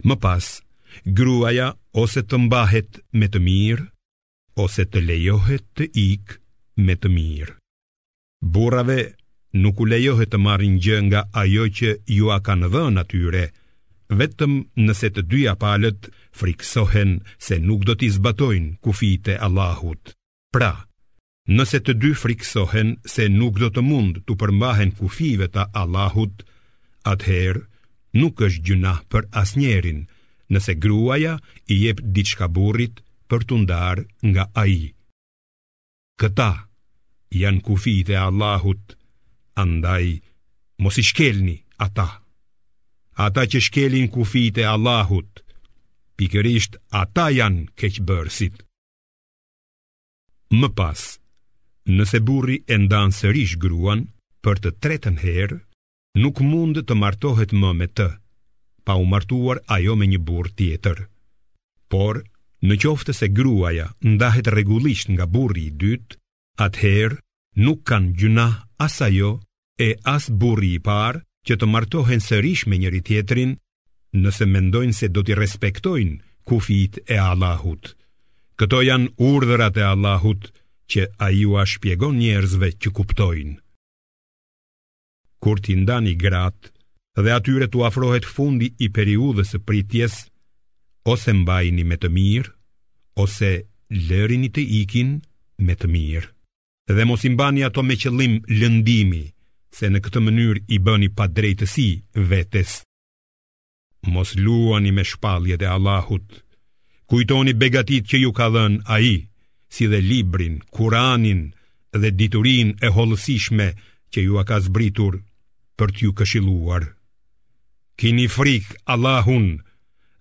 Më pas, gruaja ose të mbahet me të mirë, ose të lejohet të ikë me të mirë. Burrave nuk u lejohet të marrin gjë nga ajo që ua kanë dhënë atyre, vetëm nëse të dyja palët frikësohen se nuk do t'i zbatojnë kufijtë e Allahut. Pra, Nëse të dy frikësohen se nuk do të mund t'u përmbahen kufijve të Allahut, atëherë nuk është gjynah për asnjërin nëse gruaja i jep diçka burrit për t'u ndarë nga ai. Këta janë kufijtë e Allahut, andaj mos i shkelni ata. Ata që shkelin kufijtë e Allahut, pikërisht ata janë keqbërësit. Më pas, nëse burri e ndan sërish gruan për të tretën herë, nuk mund të martohet më me të, pa u martuar ajo me një burrë tjetër. Por, në qoftë se gruaja ndahet rregullisht nga burri i dytë, atëherë nuk kanë gjynah as ajo e as burri i parë që të martohen sërish me njëri-tjetrin, nëse mendojnë se do t'i respektojnë kufijtë e Allahut. Këto janë urdhërat e Allahut që Ai ua shpjegon njerëzve që kuptojnë. Kur t'i ndani gratë dhe atyre t'u afrohet fundi i periudhës së pritjes, ose mbajini me të mirë, ose lërini të ikin me të mirë. dhe mos i mbani ato me qëllim lëndimi, se në këtë mënyrë i bëni padrejtësi vetes. Mos luani me shpalljet e Allahut. Kujtoni begatitë që ju ka dhënë Ai, si dhe librin, Kur'anin dhe diturinë e hollësishme që jua ka zbritur për t'ju këshilluar. Kini frikë Allahun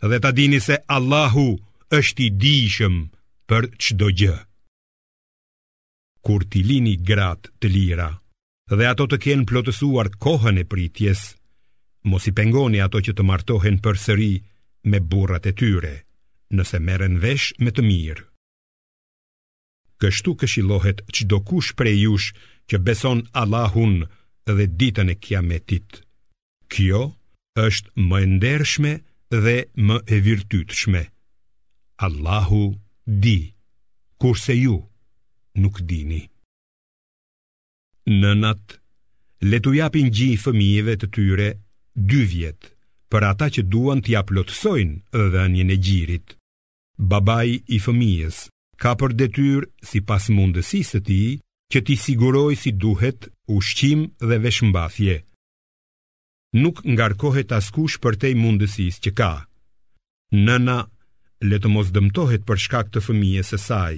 dhe ta dini se Allahu është i dijshëm për çdo gjë. Kur t'i lini gratë të lira dhe ato të kenë plotësuar kohën e pritjes, mos i pengoni ato që të martohen përsëri me burrat e tyre, nëse merren vesh me të mirë. Kështu këshillohet çdokush prej jush që beson Allahun dhe ditën e kiametit. Kjo është më e ndershme dhe më e virtytshme. Allahu di, kurse ju nuk dini. Nënat le t'u japin gji fëmijëve të tyre dy vjet për ata që duan t'ia plotësojnë dhënien e gjirit. Babai i fëmijës ka për detyrë sipas mundësisë së tij që t'i sigurojë si duhet ushqim dhe veshmbathje, Nuk ngarkohet askush përtej mundësisë që ka. Nëna le të mos dëmtohet për shkak të fëmijës së saj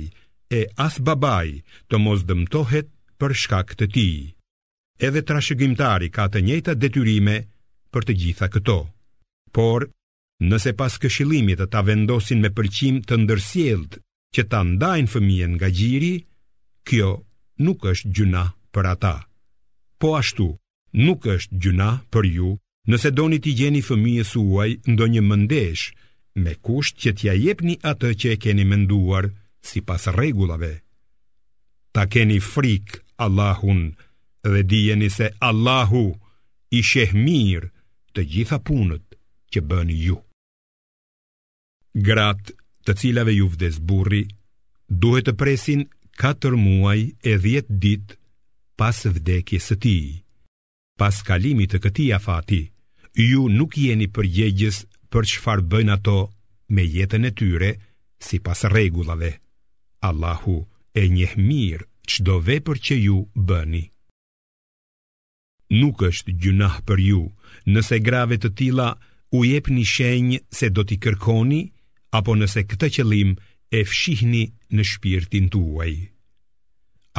e as babai të mos dëmtohet për shkak të tij. Edhe trashëgimtari ka të njëjta detyrime për të gjitha këto. Por nëse pas këshillimit ata vendosin me pëlqim të ndërsjelltë që ta ndajnë fëmijën nga gjiri, kjo nuk është gjynah për ata. Po ashtu, nuk është gjynah për ju nëse doni t'i gjeni fëmijës suaj ndonjë mëndeshë, me kusht që t'ia jepni atë që e keni menduar sipas rregullave. Ta keni frikë Allahun dhe dijeni se Allahu i sheh mirë të gjitha punët që bëni ju. Gratë të cilave ju vdes burri, duhet të presin 4 muaj e 10 ditë pas vdekjes së tij. Pas kalimit të këtij afati, ju nuk jeni përgjegjës për çfarë bëjnë ato me jetën e tyre sipas rregullave. Allahu e njeh mirë çdo vepër që ju bëni. Nuk është gjynah për ju nëse grave të tilla u jepni shenjë se do t'i kërkoni apo nëse këtë qëllim e fshihni në shpirtin tuaj.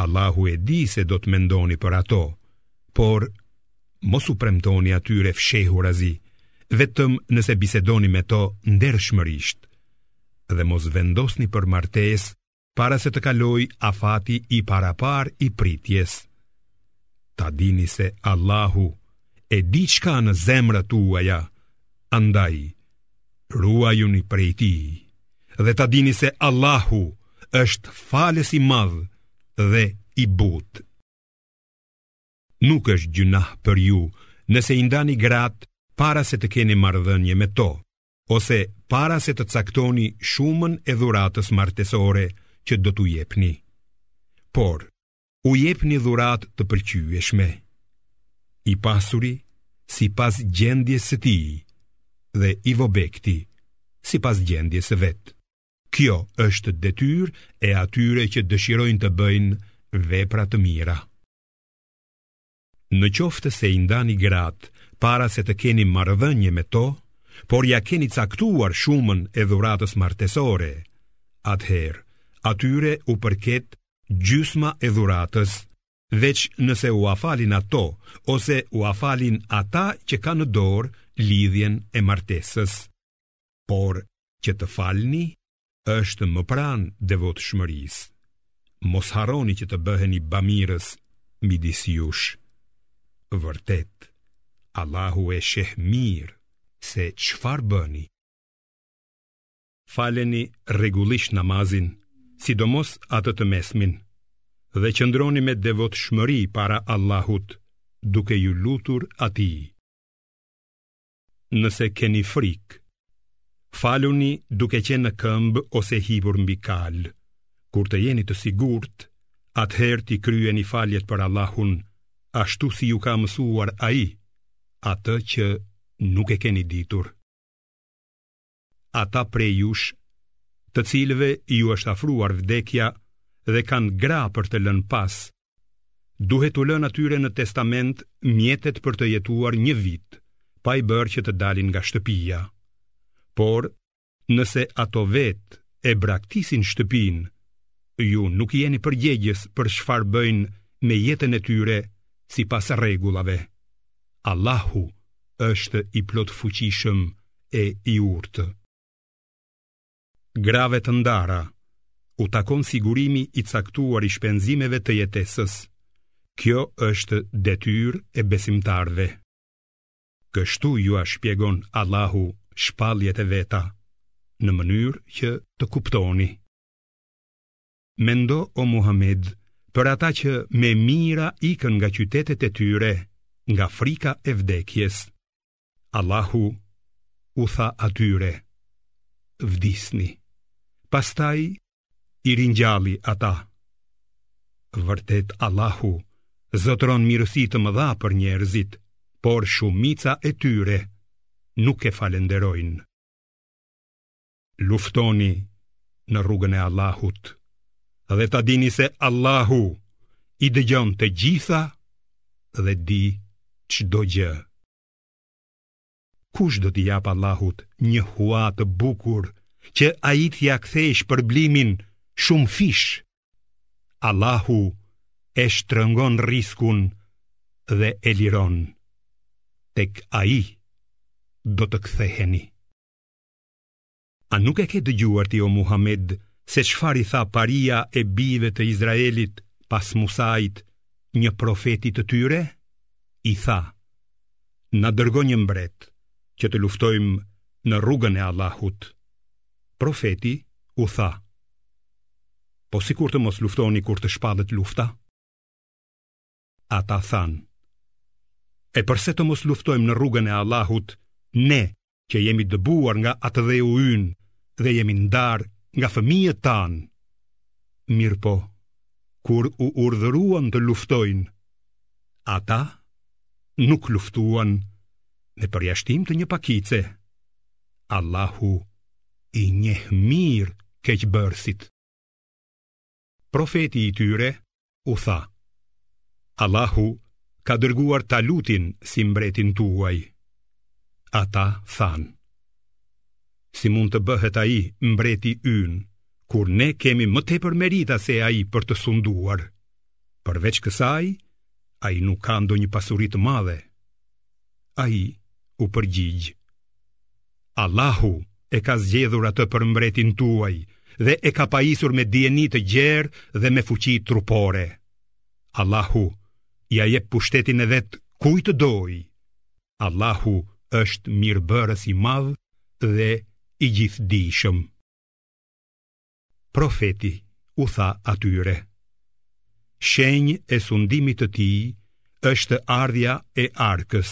Allahu e di se do të mendoni për ato, por mos u premtoni atyre fshehurazi, vetëm nëse bisedoni me to ndershmërisht dhe mos vendosni për martesë para se të kalojë afati i paraparë i pritjes. Ta dini se Allahu e di ç'ka në zemrat tuaja, andaj, ruajuni prej tij, dhe ta dini se Allahu është falës i madh dhe i butë. Nuk është gjynah për ju nëse i ndani gratë para se të keni marrëdhënie me to, ose para se të caktoni shumën e dhuratës martesore që do t'u jepni. Por, u jepni dhuratë të pëlqyeshme. I pasuri, sipas gjendjes së tij, dhe i vobekti, sipas gjendjes së vet. Kjo është detyrë e atyre që dëshirojnë të bëjnë vepra të mira. Në qoftë se i ndani gratë para se të keni marrëdhënie me to, por ia keni caktuar shumën e dhuratës martesore, atëherë atyre u përket gjysma e dhuratës, veç nëse ua falin ato ose ua falin ata që kanë në dorë lidhjen e martesës. Por që të falni, është më pranë devotshmërisë. Mos harroni që të bëheni bamirës midis jush. Vërtet, Allahu e sheh mirë se çfarë bëni. Faleni rregullisht namazin, sidomos atë të mesmin, dhe qëndroni me devotshmëri para Allahut, duke iu lutur Atij. nëse keni frikë. Faluni duke qenë në këmbë ose hipur mbi kalë. Kur të jeni të sigurt, atëherë t'i kryeni faljet për Allahun, ashtu si ju ka mësuar Ai, atë që nuk e keni ditur. Ata prej jush, të cilëve iu është afruar vdekja dhe kanë gra për të lënë pas, duhet t'u lënë atyre në testament mjetet për të jetuar një vit, pa i bërë që të dalin nga shtëpia. Por, nëse ato vetë e braktisin shtëpinë, ju nuk jeni përgjegjës për çfarë bëjnë me jetën e tyre sipas rregullave. Allahu është i plotfuqishëm e i urtë. Grave të ndara, u takon sigurimi i caktuar i shpenzimeve të jetesës. Kjo është detyrë e besimtarëve. Kështu jua shpjegon Allahu shpalljet e veta, në mënyrë që të kuptoni. Mendo o Muhamed, për ata që me mijëra ikën nga qytetet e tyre, nga frika e vdekjes. Allahu u tha atyre, vdisni, pastaj i ringjalli ata. Vërtet Allahu zotëron mirësi të mëdha për njerëzit, por shumica e tyre nuk e falënderojnë. Luftoni në rrugën e Allahut dhe ta dini se Allahu i dëgjon të gjitha dhe di çdo gjë. Kush do t'i japë Allahut një hua të bukur që ai t'ia kthejë shpërblimin shumëfish? Allahu e shtrëngon rriskun dhe e liron. Tek ai do të ktheheni. A nuk e ke dëgjuar ti o Muhammed se çfarë i tha paria e bijve të Izraelit pas Musait, një profeti të tyre? I tha: Na dërgo një mbret që të luftojmë në rrugën e Allahut. Profeti u tha: Po sikur të mos luftoni kur të shpallet lufta? Ata thanë, E përse të mos luftojmë në rrugën e Allahut, ne që jemi dëbuar nga atdheu ynë dhe jemi ndarë nga fëmijët tanë? Mirëpo, kur u urdhëruan të luftojnë, ata nuk luftuan me përjashtim të një pakice. Allahu i njeh mirë keqbërësit. Profeti i tyre u tha: Allahu ka dërguar Talutin si mbretin tuaj. Ata thanë: Si mund të bëhet ai mbreti ynë, kur ne kemi më tepër merita se ai për të sunduar? Përveç kësaj, ai nuk ka ndonjë pasuri të madhe. Ai u përgjigj: Allahu e ka zgjedhur atë për mbretin tuaj dhe e ka pajisur me dijeni të gjerë dhe me fuqi trupore. Allahu ia jep pushtetin e vet kujt të dojë. Allahu është mirëbërës i madh dhe i gjithdijshëm. Profeti u tha atyre, Shenjë e sundimit të tij është ardhja e arkës,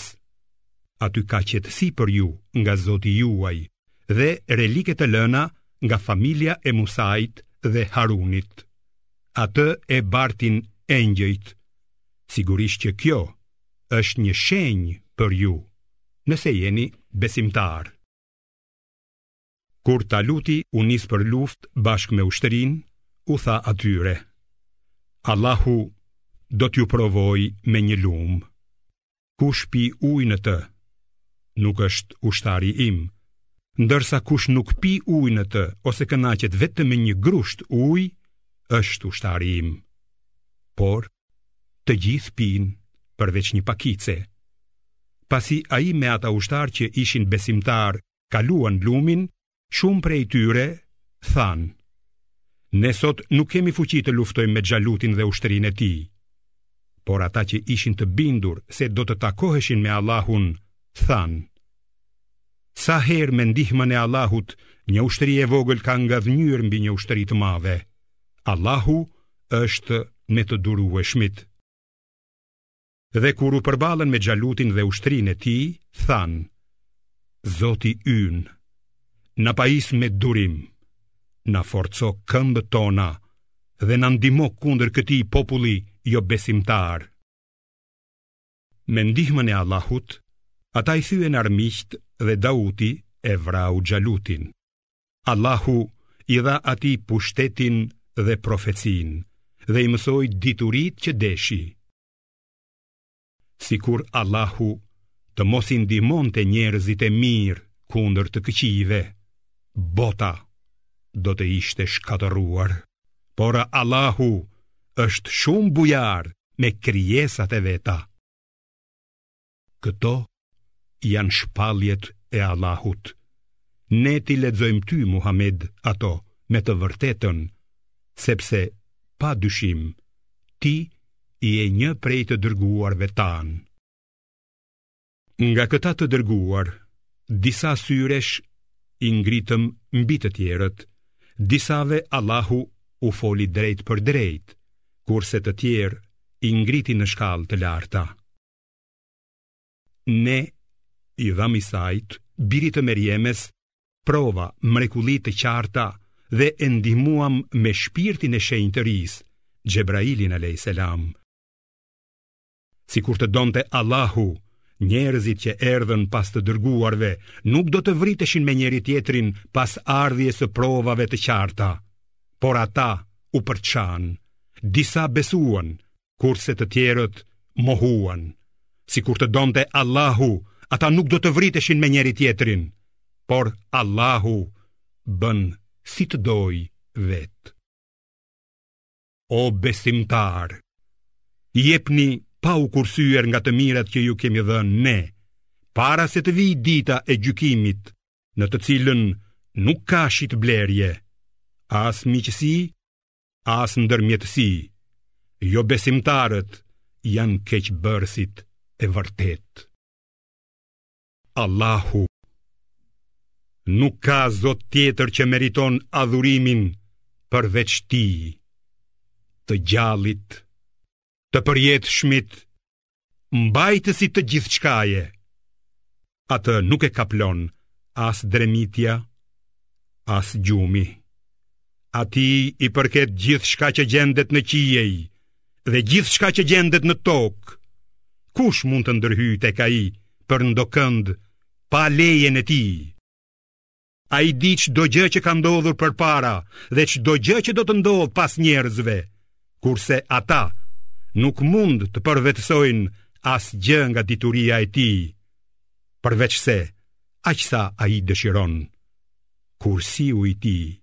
aty ka qetësi për ju nga Zoti juaj dhe relike të lëna nga familja e Musait dhe Harunit. Atë e bartin engjëjt, sigurisht që kjo është një shenjë për ju, nëse jeni besimtarë. Kur Taluti u nis për luftë bashkë me ushtrinë, u tha atyre, Allahu do t'ju provojë me një lumë, kush pi ujë në të, nuk është ushtari im, ndërsa kush nuk pi ujë në të, ose kënaqet vetëm me një grusht ujë, është ushtari im. Por, të gjithë pinë përveç një pakice, pasi ai me ata ushtarë që ishin besimtarë kaluan lumin, shumë prej tyre thanë: Ne sot nuk kemi fuqi të luftojmë me Xhalutin dhe ushtrinë e tij. Por ata që ishin të bindur se do të takoheshin me Allahun, thanë: Sa herë me ndihmën e Allahut, një ushtri e vogël ka ngadhënjyer mbi një ushtri të madhe. Allahu është me të durueshmit. Dhe kur u përballën me Xhalutin dhe ushtrinë e tij, thanë: Zoti ynë, na pajis me durim, na forco këmbët tona dhe na ndihmo kundër këtij populli jobesimtar. Me ndihmën e Allahut, ata i thyen armiqtë dhe Dauti e vrau Xhalutin. Allahu i dha atij pushtetin dhe profecinë dhe i mësoi dituritë që deshi. Sikur Allahu të mos i ndihmonte njerëzit e mirë kundër të këqijve, bota do të ishte shkatërruar. Por Allahu është shumë bujar me krijesat e veta. Këto janë shpalljet e Allahut. Ne t'i lexojmë ty Muhamed ato me të vërtetën, sepse pa dyshim ti je një prej të dërguarve tanë. Nga këta të dërguar, disa syresh i ngritëm mbi të tjerët, disave Allahu u foli drejtpërdrejt, kurse të tjerë i ngriti në shkallë të larta. Ne i dhamë Isait, birit të Merjemes, prova, mrekulli të qarta dhe e ndihmuam me shpirtin e shenjtërisë, Xhebrailin a.s. Sikur të donte Allahu, njerëzit që erdhën pas të dërguarve nuk do të vriteshin me njëri-tjetrin pas ardhjes së provave të qarta, por ata u përçanë, disa besuan, kurse të tjerët mohuan, sikur të donte Allahu, ata nuk do të vriteshin me njëri-tjetrin, por Allahu bën si të dojë vetë. O besimtarë, jepni pa u kursyer nga të mirat që ju kemi dhënë ne, para se të vijë dita e gjykimit, në të cilën nuk ka shitblerje, as miqësi, as ndërmjetësi, jobesimtarët janë keqbërësit e vërtetë. Allahu nuk ka zot tjetër që meriton adhurimin përveç tij, të gjallit, të përjetshmit, mbajtësit të gjithçkaje, atë nuk e kaplon as dremitja, as gjumi. Atij i përket gjithçka që gjendet në qiej dhe gjithçka që gjendet në tokë, kush mund të ndërhyjë tek ai për ndokënd pa lejen e tij? Ai di çdo gjë që ka ndodhur përpara dhe çdo gjë që do të ndodhë pas njerëzve, kurse ata nuk mund të përvetësojnë asgjë nga dituria e tij, përveçse aq sa ai dëshiron. Kursiu i tij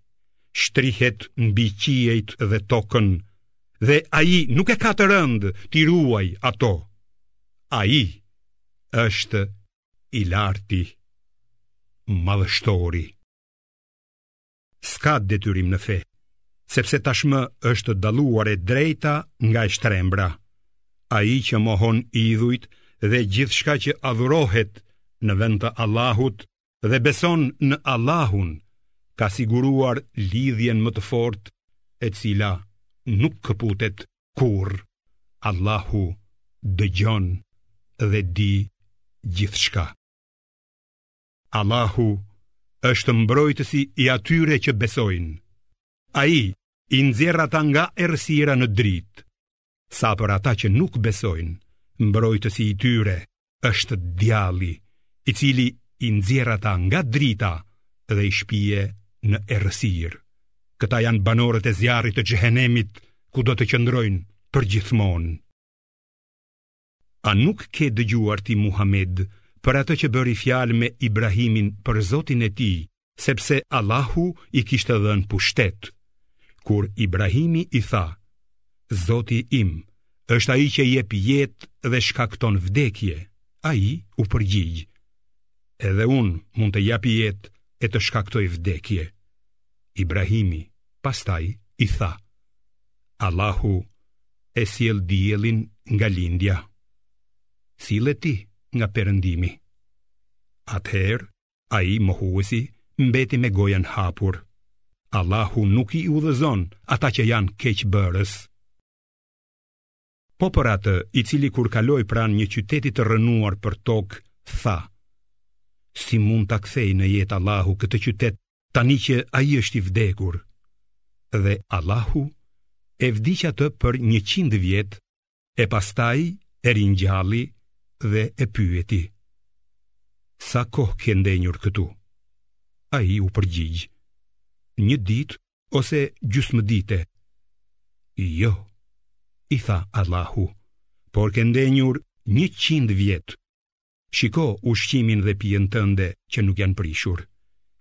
shtrihet mbi qiejt dhe tokën, dhe ai nuk e ka të rëndë t'i ruajë ato. Ai është i larti, madhështori. S'ka detyrim në fe, sepse tashmë është dalluar e drejta nga e shtrembra. Ai që mohon idhujt dhe gjithçka që adhurohet në vend të Allahut dhe beson në Allahun, ka siguruar lidhjen më të fortë, e cila nuk këputet kurrë. Allahu dëgjon dhe di gjithçka. Allahu është mbrojtësi i atyre që besojnë. Ai i nxjerr ata nga errësira në dritë. Sa për ata që nuk besojnë, mbrojtësi i tyre është djalli i cili i nxjerr ata nga drita dhe i shpie në errësirë. Këta janë banorët e zjarrit të xhehenemit ku do të qëndrojnë përgjithmonë. A nuk ke dëgjuar ti Muhamed për atë që bëri fjalë me Ibrahimin për Zotin e tij, sepse Allahu i kishte dhënë pushtet. Kur Ibrahimi i tha, Zoti im, është ai që jep jetë dhe shkakton vdekje, ai u përgjigj. Edhe unë mund të jap jetë e të shkaktoj vdekje. Ibrahimi pastaj i tha, Allahu e sjell diellin nga lindja. Sille ti nga perëndimi. Atëherë Ai, mohuesi, mbeti me gojën hapur. Allahu nuk i udhëzon ata që janë keqbërës. Po për atë, i cili kur kaloi pranë një qyteti të rrënuar përtokë, tha: Si mund ta kthejë në jetë Allahu këtë qytet tani që ai është i vdekur? Dhe Allahu e vdiq atë për 100 vjet e pastaj e ringjalli dhe e pyeti. Sa kohë ke ndenjur këtu? Ai u përgjigj. Një ditë ose gjysmë dite. Jo, i tha Allahu, por ke ndenjur njëqind vjet. Shiko ushqimin dhe pijen tënde që nuk janë prishur.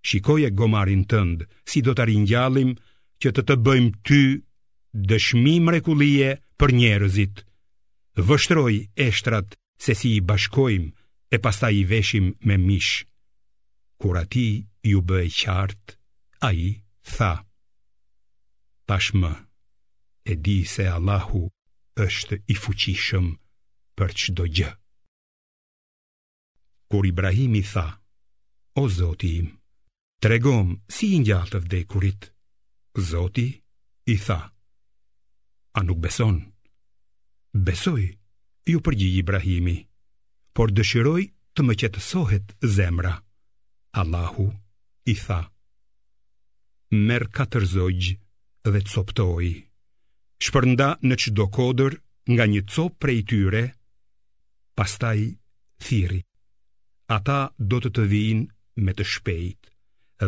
Shikoje gomarin tënd, si do ta ringjallim që të të bëjmë ty dëshmi mrekullie për njerëzit. Vështroji eshtrat se si i bashkojmë e pastaj i veshim me mish. Kur atij iu bë e qartë, ai tha. Tashmë, e di se Allahu është i fuqishëm për çdo gjë. Kur Ibrahimi tha, o zoti im, tregomë si i ngjall të vdekurit, zoti i tha, a nuk beson? Besoj, iu përgjigj Ibrahimi, por dëshiroj të më qetësohet zemra. Allahu i tha, merr katër zogj dhe copëtoji, shpërndaj në çdo kodër nga një copë prej tyre, pastaj thirri. Ata do të të vijnë me të shpejtë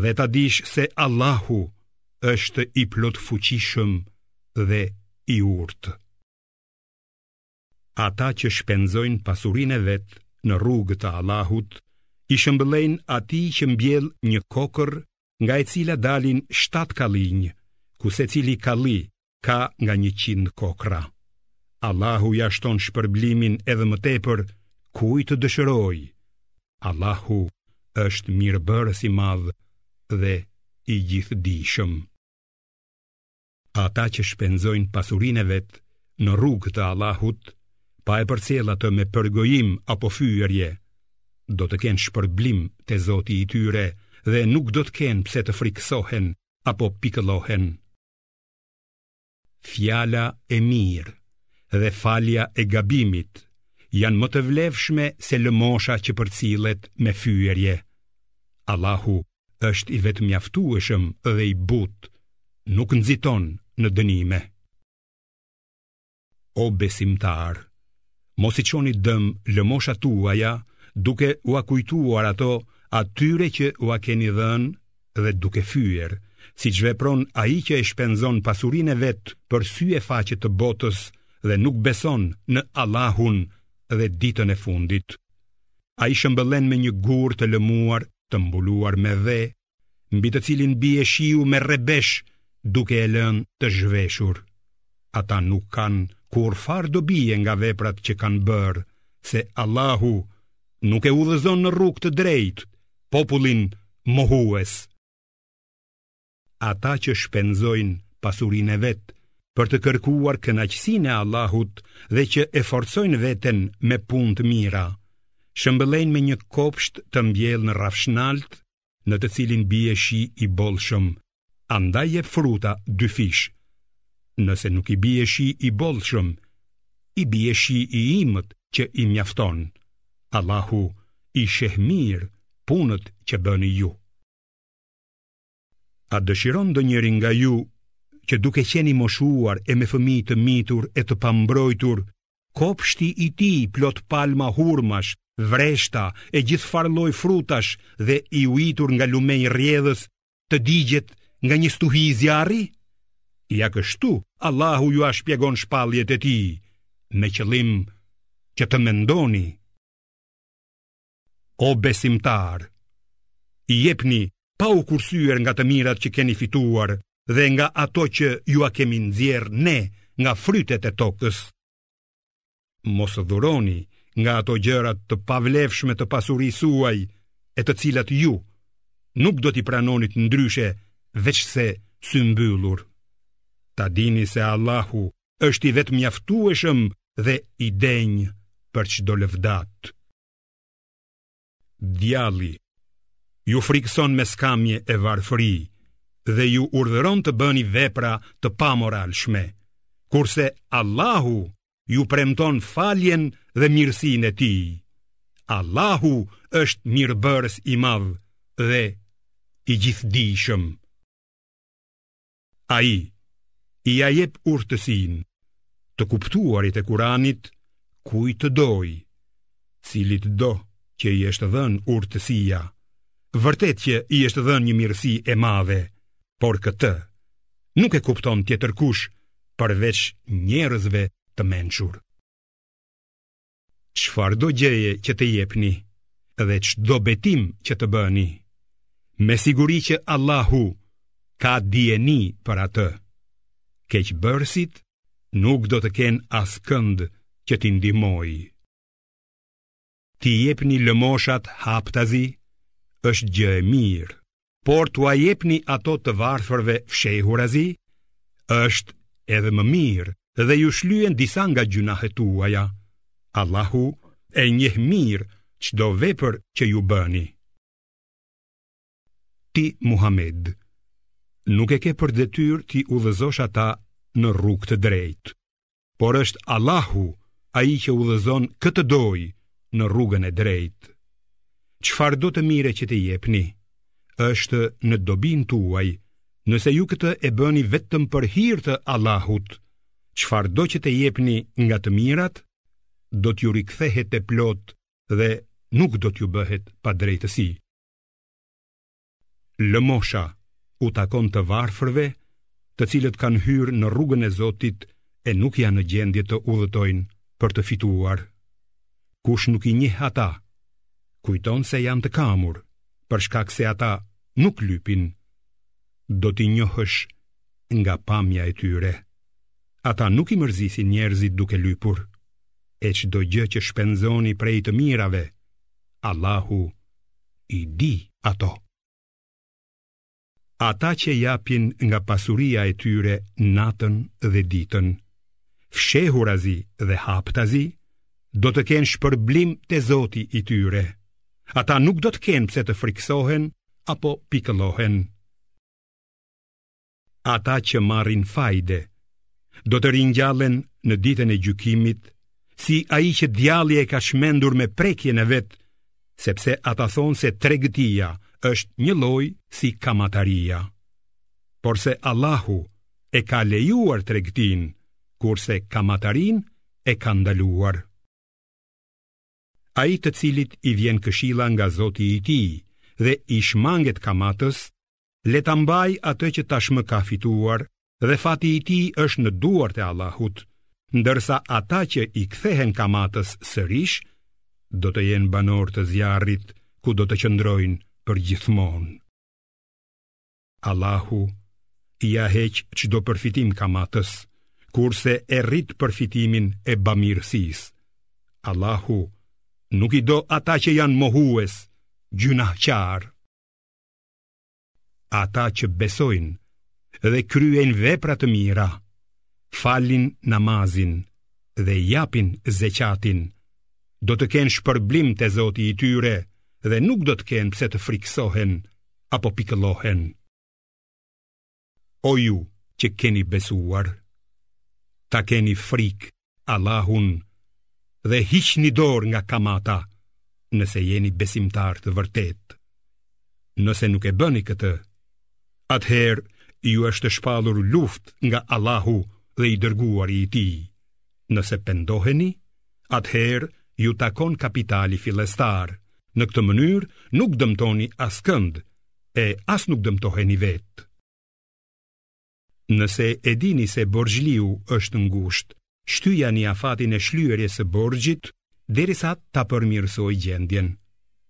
dhe ta dish se Allahu është i plotfuqishëm dhe i urtë. Ata që shpenzojnë pasurinë e vet në rrugë të Allahut, i shëmbëllejnë atij që mbjell një kokërr nga e cila dalin shtatë kallinj, ku secili kalli ka nga njëqind kokrra. Allahu ia shton shpërblimin edhe më tepër kujt të dëshirojë. Allahu është mirëbërës i madh dhe i gjithëdijshëm. Ata që shpenzojnë pasurinë e vet në rrugë të Allahut, pa e përcjellë atë me përgojim apo fyerje, do të kenë shpërblim te zoti i tyre dhe nuk do të kenë pse të frikësohen apo pikëllohen. Fjala e mirë dhe falja e gabimit janë më të vlefshme se lëmosha që përcillet me fyerje. Allahu është i vetëmjaftueshëm dhe i butë, nuk nxiton në dënime. O besimtarë, mos i çoni dëm lëmoshat tuaja, duke ua kujtuar ato atyre që ua keni dhënë dhe duke fyer, siç vepron ai që e shpenzon pasurinë e vet për sy e faqe të botës dhe nuk beson në Allahun dhe ditën e fundit. Ai shëmbëllen me një gur të lëmuar të mbuluar me dhe mbi të cilin bie shiu me rrebesh duke e lënë të zhveshur. Ata nuk kanë kurrfarë dobie nga veprat që kanë bërë, se Allahu nuk e udhëzon në rrugë të drejtë popullin mohues. Ata që shpenzojnë pasurinë e vet për të kërkuar kënaqësinë e Allahut dhe që e forcojnë veten me punë të mira, shëmbëllejnë me një kopsht të mbjellë në rrafshnaltë në të cilin bie shi i bollshëm, andaj jep fruta dyfish. Nëse nuk i bie shi i bollshëm, i bie shi i imët që i mjafton. Allahu i sheh mirë punët që bëni ju. A dëshiron ndonjëri nga ju që duke qenë i moshuar e me fëmijë të mitur e të pambrojtur, Kopshti i tij plot palma hurmash, vreshta e gjithfarë lloj frutash dhe i ujitur nga lumenj rrjedhës, të digjet nga një stuhi zjarri? Ja kështu Allahu jua shpjegon shpalljet e tij, me qëllim që të mendoni. O besimtarë, jepni pa u kursyer nga të mirat që keni fituar dhe nga ato që jua kemi nxjerrë ne nga frytet e tokës. Mos dhuroni nga ato gjëra të pavlefshme të pasurisë suaj e të cilat ju nuk do t'i pranonit ndryshe veçse symbyllur. Ta dini se Allahu është i vetëmjaftueshëm dhe i denjë për çdo lëvdatë. Djalli ju frikëson me skamje e varfëri dhe ju urdhëron të bëni vepra të pamoralshme, kurse Allahu ju premton faljen dhe mirësinë e tij. Allahu është mirëbërës i madh dhe i gjithëdijshëm. Ai ia jep urtësinë të kuptuarit e Kuranit kujt të dojë, cilitdo që i është dhënë urtësia. Vërtet që i është dhënë një mirësi e madhe, por këtë nuk e kupton tjetërkush përveç njerëzve të mençur. Çfarëdo gjëje që të jepni dhe çdo betim që të bëni, me siguri që Allahu ka dijeni për atë. Keqbërësit nuk do të kenë askënd që t'i ndihmojë. T'i jepni lëmoshat haptazi është gjë e mirë. por t'ua jepni ato të varfërve fshehurazi, është edhe më mirë dhe ju shlyen disa nga gjynahet tuaja. Allahu e njeh mirë çdo vepër që ju bëni. Ti Muhammed, nuk e ke për detyrë t'i udhëzosh ata në rrugë të drejtë. por është Allahu ai që udhëzon kë të dojë në rrugën e drejtë. Çfarëdo të mire që të jepni, është në dobinë tuaj, nëse ju këtë e bëni vetëm për hir të Allahut, çfarëdo që të jepni nga të mirat, do t'ju rikthehet e plotë dhe nuk do t'ju bëhet padrejtësi. Lëmosha u takon të varfërve, të cilët kanë hyrë në rrugën e Zotit e nuk janë në gjendje të udhëtojnë për të fituar. Kush nuk i njeh ata, kujton se janë të kamur, për shkak se ata nuk lypin. Do t'i njohësh nga pamja e tyre. Ata nuk i mërzisin njerëzit duke lypur, e çdo gjë që shpenzoni prej të mirave, Allahu i di ato. Ata që japin nga pasuria e tyre natën dhe ditën, fshehurazi dhe haptazi, do të kenë shpërblim te Zoti i tyre. Ata nuk do të kenë pse të frikësohen apo pikëllohen. Ata që marrin fajde do të ringjallen në ditën e gjykimit, si ai që djalli e ka çmendur me prekjen e vet, sepse ata thonë se tregëtia është njëlloj si kamataria. Porse Allahu e ka lejuar tregëtinë, kurse kamatarinë e ka ndaluar. Ai të cilit i vjen këshilla nga Zoti i tij dhe i shmanget kamatës, Le ta mbajë atë që tashmë ka fituar dhe fati i tij është në duart e Allahut, ndërsa ata që i kthehen kamatës sërish do të jenë banorë të zjarrit ku do të qëndrojnë përgjithmonë. Allahu ia heq çdo përfitim kamatës, kurse e rrit përfitimin e bamirësisë. Allahu nuk i do ata që janë mohues, gjynahqarë. Ata që besojnë dhe kryejnë vepra të mira, falin namazin dhe japin zeqatin, do të kenë shpërblim te Zoti i tyre dhe nuk do të kenë pse të frikësohen apo pikëllohen. O ju që keni besuar, ta keni frikë Allahun dhe hiqni dorë nga kamata nëse jeni besimtarë të vërtetë. Nëse nuk e bëni këtë, atëherë ju është shpallur luftë nga Allahu dhe i dërguari i tij. Nëse pendoheni, atëherë ju takon kapitali fillestar. Në këtë mënyrë nuk dëmtoni askënd e as nuk dëmtoheni vetë. Nëse e dini se borxhliu është ngushtë, shtyjani afatin e shlyerjes së borxhit derisa ta përmirësojë gjendjen.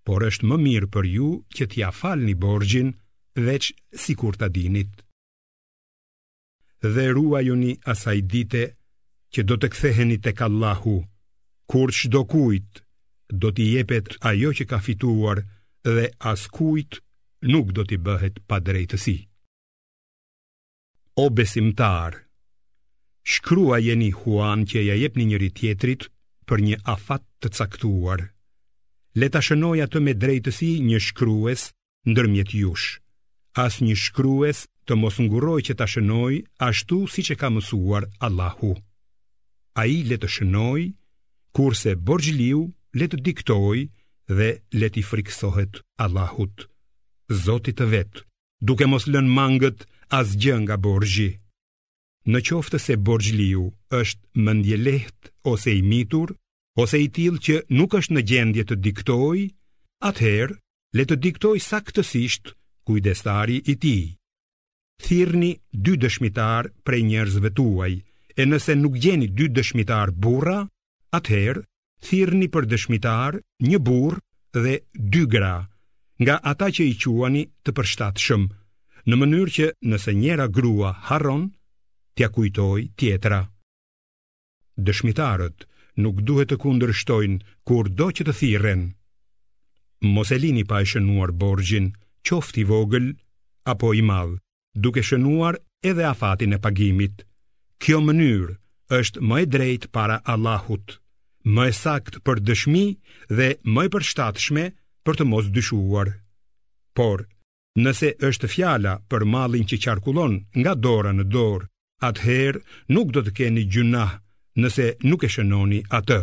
Por është më mirë për ju që t'ia falni borxhin veç sikur ta dinit. dhe ruajuni asaj dite që do të ktheheni tek Allahu, kur çdokujt do t'i jepet ajo që ka fituar dhe askujt nuk do t'i bëhet padrejtësi. O besimtarë, shkruajeni huanë që ia jepni njëri-tjetrit për një afat të caktuar. Le ta shënojë atë me drejtësi një shkrues ndërmjet jush. Asnjë shkrues të mos ngurrojë që ta shënojë ashtu siç e ka mësuar Allahu. Ai le të shënojë, kurse borxhliu le të diktojë dhe le t'i frikësohet Allahut, Zotit të vet, duke mos lënë mangët asgjë nga borxhi. Në qoftë se borxhliu është mendjelehtë ose i mitur, ose i tillë që nuk është në gjendje të diktojë, atëherë le të diktojë saktësisht kujdestari i tij. Thirrni dy dëshmitarë prej njerëzve tuaj, e nëse nuk gjeni dy dëshmitarë burra, atëherë thirrni për dëshmitarë një burrë dhe dy gra, nga ata që i quani të përshtatshëm, në mënyrë që nëse njëra grua harron, t'ia kujtojë tjetra. Dëshmitarët nuk duhet të kundërshtojnë kurdo që të thirren. Mos e lini pa e shënuar borxhin, qoftë i vogël apo i madh. duke shënuar edhe afatin e pagimit. Kjo mënyrë është më e drejtë para Allahut, më e saktë për dëshmi dhe më e përshtatshme për të mos dyshuar. Por, nëse është fjala për mallin që qarkullon nga dora në dorë, atëherë nuk do të keni gjynah nëse nuk e shënoni atë.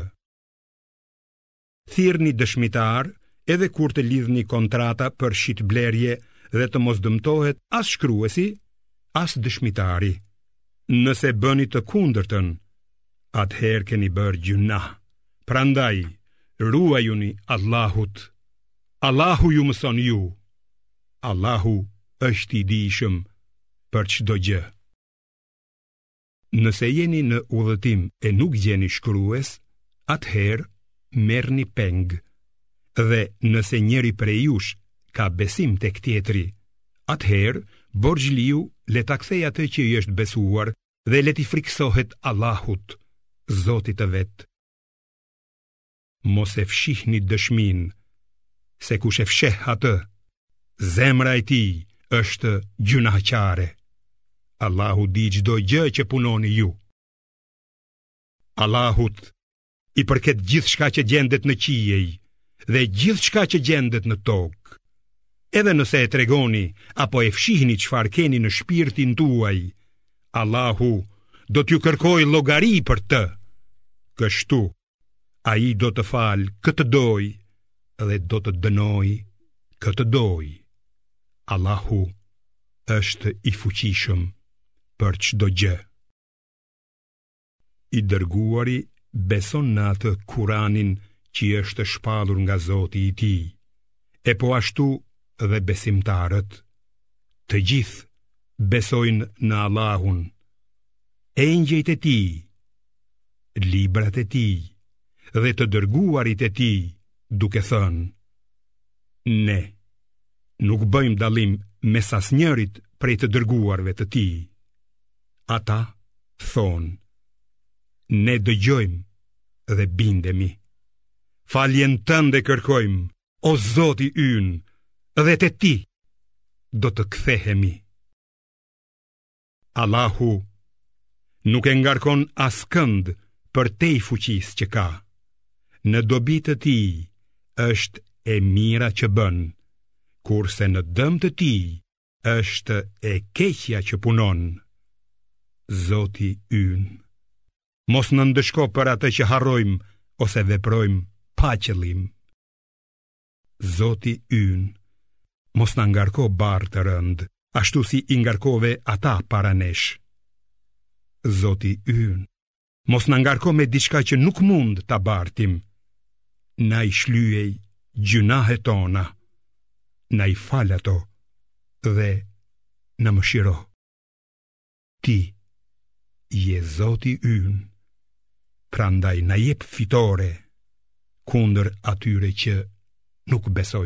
Thirrni dëshmitarë edhe kur të lidhni kontrata për shitblerje dhe të mos dëmtohet as shkruesi, as dëshmitari. Nëse bëni të kundërtën, atëherë keni bërë gjynah. Prandaj, ruajuni Allahut. Allahu ju mëson ju. Allahu është i dijshëm për çdo gjë. Nëse jeni në udhëtim e nuk gjeni shkrues, atëherë merrni peng. Dhe nëse njëri prej jush ka besim tek tjetri, atëherë borxhliu le ta kthejë atë që i është besuar dhe le t'i frikësohet Allahut, Zotit të vet. mos e fshihni dëshminë, se kush e fsheh atë, zemra e tij është gjynahqare. Allahu di çdo gjë që punoni ju. Allahut i përket gjithçka që gjendet në qiej dhe gjithçka që gjendet në tokë. Edhe nëse e tregoni apo e fshihni çfarë keni në shpirtin tuaj, Allahu do t'ju kërkojë llogari për të. Kështu, Ai do të falë kë të dojë dhe do të dënojë kë të dojë. Allahu është i fuqishëm për çdo gjë. I dërguari beson në atë Kur'anin që i është shpallur nga Zoti i tij. E po ashtu dhe besimtarët, të gjithë besojnë në Allahun, engjëjt e tij, librat e tij dhe të dërguarit e tij duke thënë Ne nuk bëjmë dallim mes asnjërit prej të dërguarve të tij. Ata thonë Ne dëgjojmë dhe bindemi. Faljen tënde kërkojmë, o Zoti ynë, dhe te ti do të kthehemi. Allahu nuk e ngarkon askënd përtej fuqisë që ka. Në dobi të tij është e mira që bën, kurse në dëm të tij është e keqja që punon. Zoti ynë, mos na ndëshko për atë që harrojmë ose veprojmë pa qëllim. Zoti ynë, mos na ngarko barrë të rëndë, ashtu si i ngarkove ata para nesh. Zoti ynë, mos na ngarko me diçka që nuk mund ta bartim. Na i shlyej gjynahet tona, na i fal ato dhe na mëshiro. Ti je Zoti ynë, prandaj na jep fitore kundër atyre që nuk besojnë.